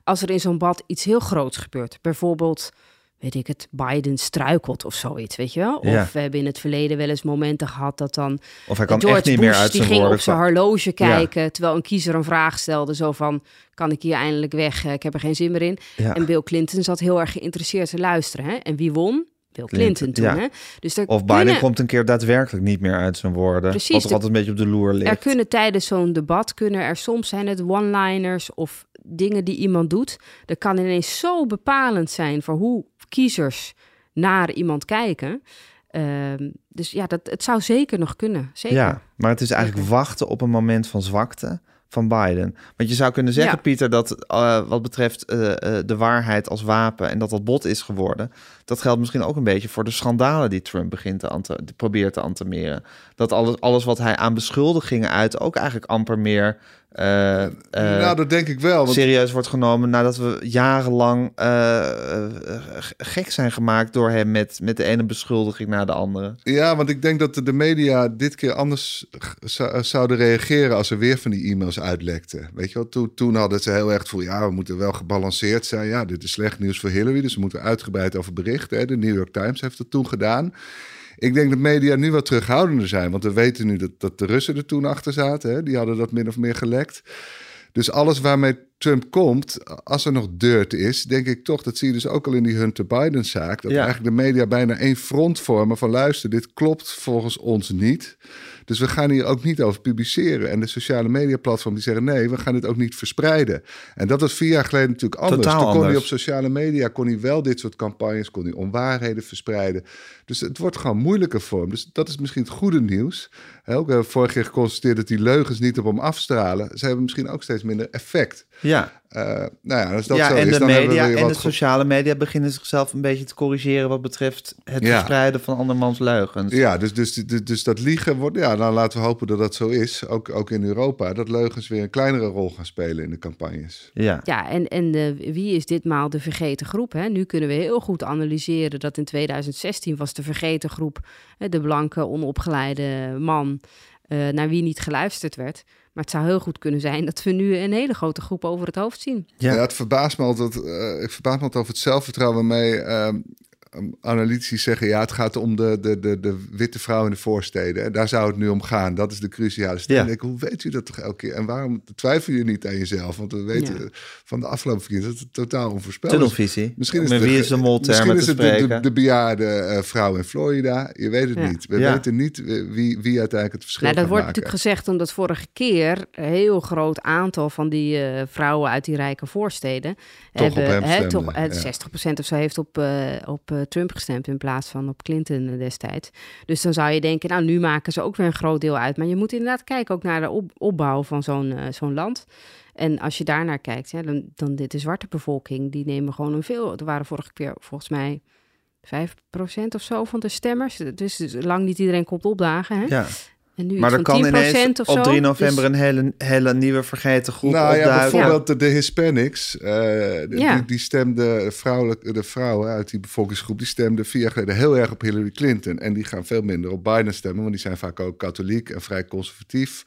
Als er in zo'n debat iets heel groots gebeurt, bijvoorbeeld, weet ik het, Biden struikelt of zoiets, weet je wel? Of Ja. we hebben in het verleden wel eens momenten gehad dat dan Of hij kan George echt niet Bush, meer uit die zijn ging woorden op zijn horloge kijken, terwijl een kiezer een vraag stelde, zo van, kan ik hier eindelijk weg? Eh, Ik heb er geen zin meer in. Ja. En Bill Clinton zat heel erg geïnteresseerd te luisteren. Hè? En wie won? Bill Clinton, toen. ja. Hè? Dus er Of Biden kunnen, komt een keer daadwerkelijk niet meer uit zijn woorden. Precies, Wat altijd een beetje op de loer ligt. er kunnen tijdens zo'n debat, kunnen er soms zijn het one-liners of dingen die iemand doet. Dat kan ineens zo bepalend zijn voor hoe kiezers naar iemand kijken. Ehm, dus ja, dat, het zou zeker nog kunnen. Zeker. Ja, maar het is eigenlijk wachten op een moment van zwakte van Biden. Want je zou kunnen zeggen, Ja. Pieter, dat eh, wat betreft eh, eh, de waarheid als wapen en dat dat bot is geworden, dat geldt misschien ook een beetje voor de schandalen die Trump begint te probeert te antameren. Dat alles, alles wat hij aan beschuldigingen uit ook eigenlijk amper meer eh, eh, nou, dat denk ik wel. Want serieus wordt genomen nadat we jarenlang eh, gek zijn gemaakt door hem met, met de ene beschuldiging naar de andere. Ja, want ik denk dat de- media dit keer anders zouden reageren als er weer van die e-mails uitlekten. Weet je wel, toen, toen hadden ze heel erg gevoel, ja, we moeten wel gebalanceerd zijn. Ja, dit is slecht nieuws voor Hillary, dus we moeten uitgebreid over berichten. Hè. De New York Times heeft dat toen gedaan. Ik denk dat media nu wat terughoudender zijn, want we weten nu dat, dat de Russen er toen achter zaten. Hè. Die hadden dat min of meer gelekt. Dus alles waarmee Trump komt, als er nog dirt is, denk ik toch, dat zie je dus ook al in die Hunter Biden-zaak, dat Ja. eigenlijk de media bijna één front vormen van luister, dit klopt volgens ons niet. Dus we gaan hier ook niet over publiceren. En de sociale mediaplatforms die zeggen nee, we gaan dit ook niet verspreiden. En dat was vier jaar geleden natuurlijk anders. Totaal Toen kon hij op sociale media kon hij wel dit soort campagnes, kon hij onwaarheden verspreiden. Dus het wordt gewoon moeilijker voor hem. Dus dat is misschien het goede nieuws. Ook hebben we vorig keer geconstateerd dat die leugens niet op hem afstralen. Ze hebben misschien ook steeds minder effect. Ja, Eh, nou ja, als dat ja zo en is, de dan hebben we media en de sociale media beginnen zichzelf een beetje te corrigeren wat betreft het Ja. verspreiden van andermans leugens. Ja, dus, dus, dus, dus dat liegen wordt... Ja, dan laten we hopen dat dat zo is. Ook, ook in Europa. Dat leugens weer een kleinere rol gaan spelen in de campagnes. Ja. Ja, en, en eh, wie is ditmaal de vergeten groep? Hè? Nu kunnen we heel goed analyseren dat in 2016 was de vergeten groep hè, de blanke, onopgeleide man eh, naar wie niet geluisterd werd. Maar het zou heel goed kunnen zijn dat we nu een hele grote groep over het hoofd zien. Ja. Ja, het verbaast me altijd, eh, ik verbaas me altijd over het zelfvertrouwen waarmee ehm, analytici zeggen... ja, het gaat om de, de, de, de witte vrouw in de voorsteden. En daar zou het nu om gaan. Dat is de cruciale. Ja. Denk, hoe weet u dat toch elke keer? En waarom twijfel je niet aan jezelf? Want we weten Ja. van de afgelopen verkiezingen... dat het totaal onvoorspelbaar is. Tunnelvisie. Misschien is het wie de- is de moltermen Misschien is het de, de, bejaarde eh, vrouw in Florida. Je weet het Ja. niet. We Ja. weten niet wie, wie uiteindelijk het verschil Nou, dat gaat wordt maken. natuurlijk gezegd omdat vorige keer een heel groot aantal van die eh, vrouwen uit die rijke voorsteden Toch op hebben, hem hè, stemden, toch, eh, ja. 60% of zo heeft op, eh, op Trump gestemd in plaats van op Clinton eh, destijds. Dus dan zou je denken, nou nu maken ze ook weer een groot deel uit. Maar je moet inderdaad kijken ook naar de op- opbouw van zo'n eh, zo'n land. En als je daarnaar kijkt, dan, dan dit de zwarte bevolking, die nemen gewoon een veel. Er waren vorige keer volgens mij 5% of zo van de stemmers. Dus lang niet iedereen komt opdagen. Hè? Ja. En nu Maar er kan 10% ineens of op zo. 3 november Dus- een hele, hele nieuwe vergeten groep Nou ja, opduiken. bijvoorbeeld de, de Hispanics, eh, de- Ja. die, die stemden, vrouwelijk, de vrouwen uit die bevolkingsgroep, die stemden vier jaar geleden heel erg op Hillary Clinton. En die gaan veel minder op Biden stemmen, want die zijn vaak ook katholiek en vrij conservatief.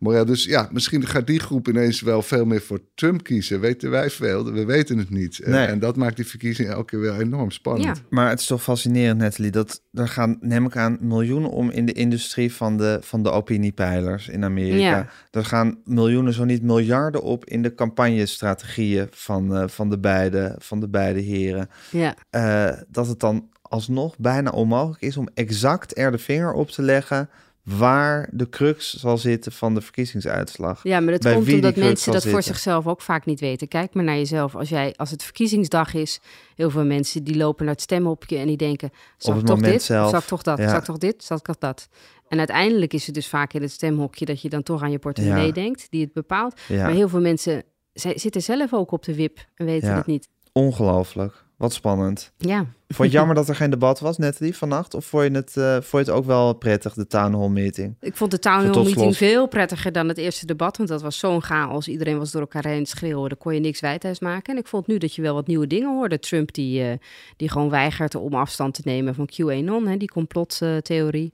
Maar ja, dus ja, misschien gaat die groep ineens wel veel meer voor Trump kiezen. Weten wij veel, we weten het niet. En, Nee. en dat maakt die verkiezingen elke keer wel enorm spannend. Ja. Maar het is toch fascinerend, Natalie, dat er gaan, neem ik aan, miljoenen om in de industrie van de, van de opiniepeilers in Amerika. Ja. Er gaan miljoenen, zo niet miljarden op in de campagnestrategieën van, eh, van, de, beide, van de beide heren. Ja. Eh, dat het dan alsnog bijna onmogelijk is om exact er de vinger op te leggen waar de crux zal zitten van de verkiezingsuitslag. ja, maar dat Bij komt omdat mensen dat voor zitten. zichzelf ook vaak niet weten. Kijk maar naar jezelf. Als, jij, als het verkiezingsdag is, heel veel mensen die lopen naar het stemhokje en die denken... Zal ik toch dit? zelf. Zal ik toch dat? Ja. Zal ik toch dit? Zal ik toch dat? En uiteindelijk is het dus vaak in het stemhokje dat je dan toch aan je portemonnee Ja. denkt, die het bepaalt. Ja, Maar heel veel mensen zij zitten zelf ook op de wip en weten het niet. ongelooflijk. Wat spannend. Ja. Vond je het jammer dat er geen debat was, Natalie, vannacht? Of vond je het, eh, vond je het ook wel prettig, de town hall meeting? Ik vond de town hall meeting veel prettiger dan het eerste debat. Want dat was zo'n chaos. Iedereen was door elkaar heen schreeuwen. Daar kon je niks wijthuis maken. En ik vond nu dat je wel wat nieuwe dingen hoorde. Trump die, eh, die gewoon weigert om afstand te nemen van QAnon. Hè, die complottheorie.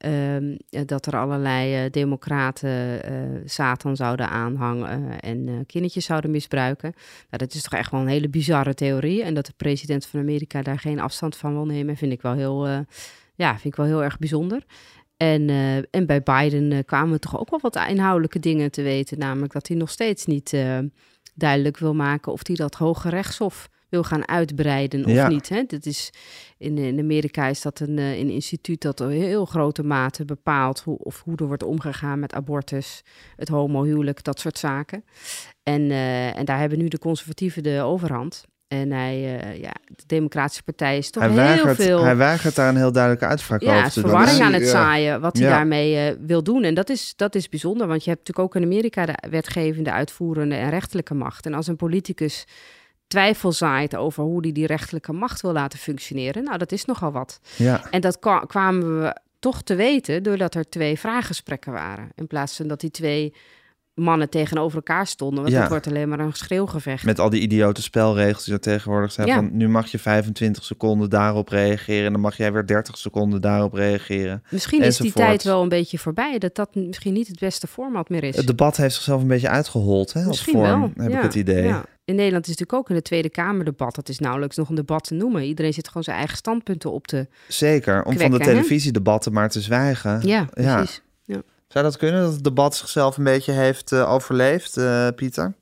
Eh, dat er allerlei eh, democraten eh, Satan zouden aanhangen en kindertjes zouden misbruiken. Nou, dat is toch echt wel een hele bizarre theorie. En dat de president van Amerika daar geen afstand van wil nemen, vind ik wel heel, ja, vind ik wel heel erg bijzonder. En, en bij Biden kwamen we toch ook wel wat inhoudelijke dingen te weten. Namelijk dat hij nog steeds niet duidelijk wil maken of hij dat Hoge Rechtshof wil gaan uitbreiden of Ja. niet. Hè? Dat is, in, in Amerika is dat een, eh, een instituut dat in heel grote mate bepaalt hoe, of hoe er wordt omgegaan met abortus, het homohuwelijk, dat soort zaken. En, eh, en daar hebben nu de conservatieven de overhand. En hij, eh, ja, de Democratische Partij is toch Hij heel veel hij weigert daar een heel duidelijke uitspraak ja, over te doen. verwarring Ja. aan het zaaien, wat hij Ja. daarmee wil doen. En dat is, dat is bijzonder, want je hebt natuurlijk ook in Amerika de wetgevende, uitvoerende en rechterlijke macht. En als een politicus twijfel zaait over hoe hij die rechterlijke macht wil laten functioneren, nou, dat is nogal wat. Ja, En dat kwa- kwamen we toch te weten doordat er twee vraaggesprekken waren. In plaats van dat die twee mannen tegenover elkaar stonden. Want Ja. het wordt alleen maar een schreeuwgevecht. Met al die idiote spelregels die er tegenwoordig zijn. Ja. Van nu mag je 25 seconden daarop reageren. En dan mag jij weer 30 seconden daarop reageren. Misschien is die tijd wel een beetje voorbij. Dat dat misschien niet het beste format meer is. Het debat heeft zichzelf een beetje uitgehold, hè, als Misschien vorm, wel. heb ja. ik het idee. Ja. In Nederland is natuurlijk ook in de Tweede Kamer debat. Dat is nauwelijks nog een debat te noemen. Iedereen zit gewoon zijn eigen standpunten op te... Zeker, om van de televisiedebatten maar te zwijgen. Ja, precies. Ja. Zou dat kunnen, dat het debat zichzelf een beetje heeft eh, overleefd, eh, Pieter?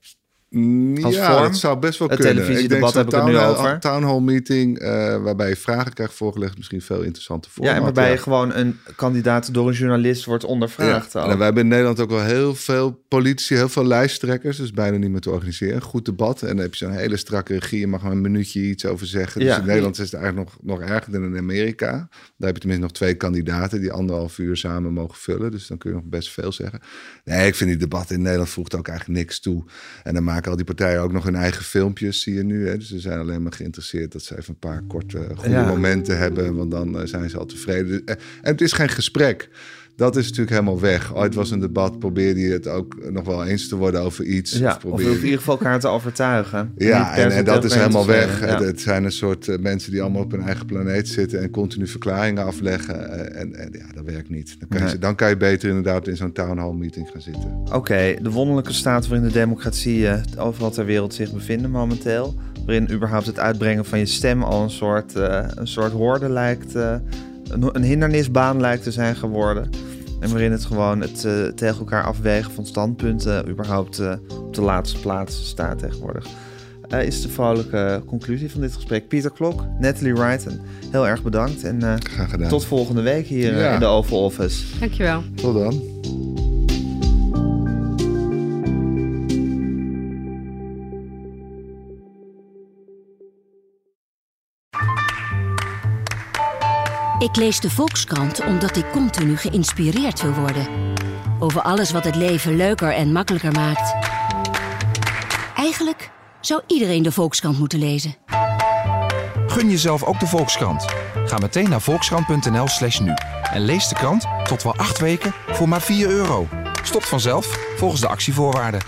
Als ja, vorm? dat zou best wel Het kunnen. televisiedebat zo'n heb ik het nu town- over. town hall meeting, eh, waarbij je vragen krijgt voorgelegd, misschien veel interessanter voor. Ja, en waarbij je gewoon een kandidaat door een journalist wordt ondervraagd. Ja, en wij hebben in Nederland ook wel heel veel politici, heel veel lijsttrekkers. Dus bijna niet meer te organiseren. Een goed debat. En dan heb je zo'n hele strakke regie. Je mag maar een minuutje iets over zeggen. Dus Ja. in Nederland is het eigenlijk nog, nog erger dan in Amerika. Daar heb je tenminste nog twee kandidaten die anderhalf uur samen mogen vullen. Dus dan kun je nog best veel zeggen. Nee, ik vind die debatten in Nederland voegt ook eigenlijk niks toe. En dan maken al die partijen ook nog hun eigen filmpjes, zie je nu. Hè? Dus ze zijn alleen maar geïnteresseerd dat ze even een paar korte, goede Ja. momenten hebben. Want dan eh, zijn ze al tevreden. Eh, En het is geen gesprek. Dat is natuurlijk helemaal weg. Ooit was een debat, probeerde je het ook nog wel eens te worden over iets. ja, of of in ieder geval elkaar te overtuigen. ja, en, dat is helemaal weg. ja. Het zijn een soort eh, mensen die allemaal op hun eigen planeet zitten en continu verklaringen afleggen. Eh, En, en ja, dat werkt niet. Dan kan, Nee. je, dan kan je beter inderdaad in zo'n town hall meeting gaan zitten. Oké, de wonderlijke staat waarin de democratie eh, overal ter wereld zich bevinden momenteel. Waarin überhaupt het uitbrengen van je stem al een soort, eh, een soort hoorde lijkt, eh, een, een hindernisbaan lijkt te zijn geworden. En waarin het gewoon het eh, tegen elkaar afwegen van standpunten überhaupt eh, op de laatste plaats staat tegenwoordig. Eh, is de vrolijke conclusie van dit gesprek. Pieter Klok, Natalie Wrighton, heel erg bedankt. En eh, Graag gedaan. tot volgende week hier Ja. in de Oval Office. Dankjewel. Tot dan. Ik lees de Volkskrant omdat ik continu geïnspireerd wil worden. Over alles wat het leven leuker en makkelijker maakt. Eigenlijk zou iedereen de Volkskrant moeten lezen. Gun jezelf ook de Volkskrant. Ga meteen naar volkskrant.nl slash nu. En lees de krant tot wel acht weken voor maar 4 euro. Stopt vanzelf volgens de actievoorwaarden.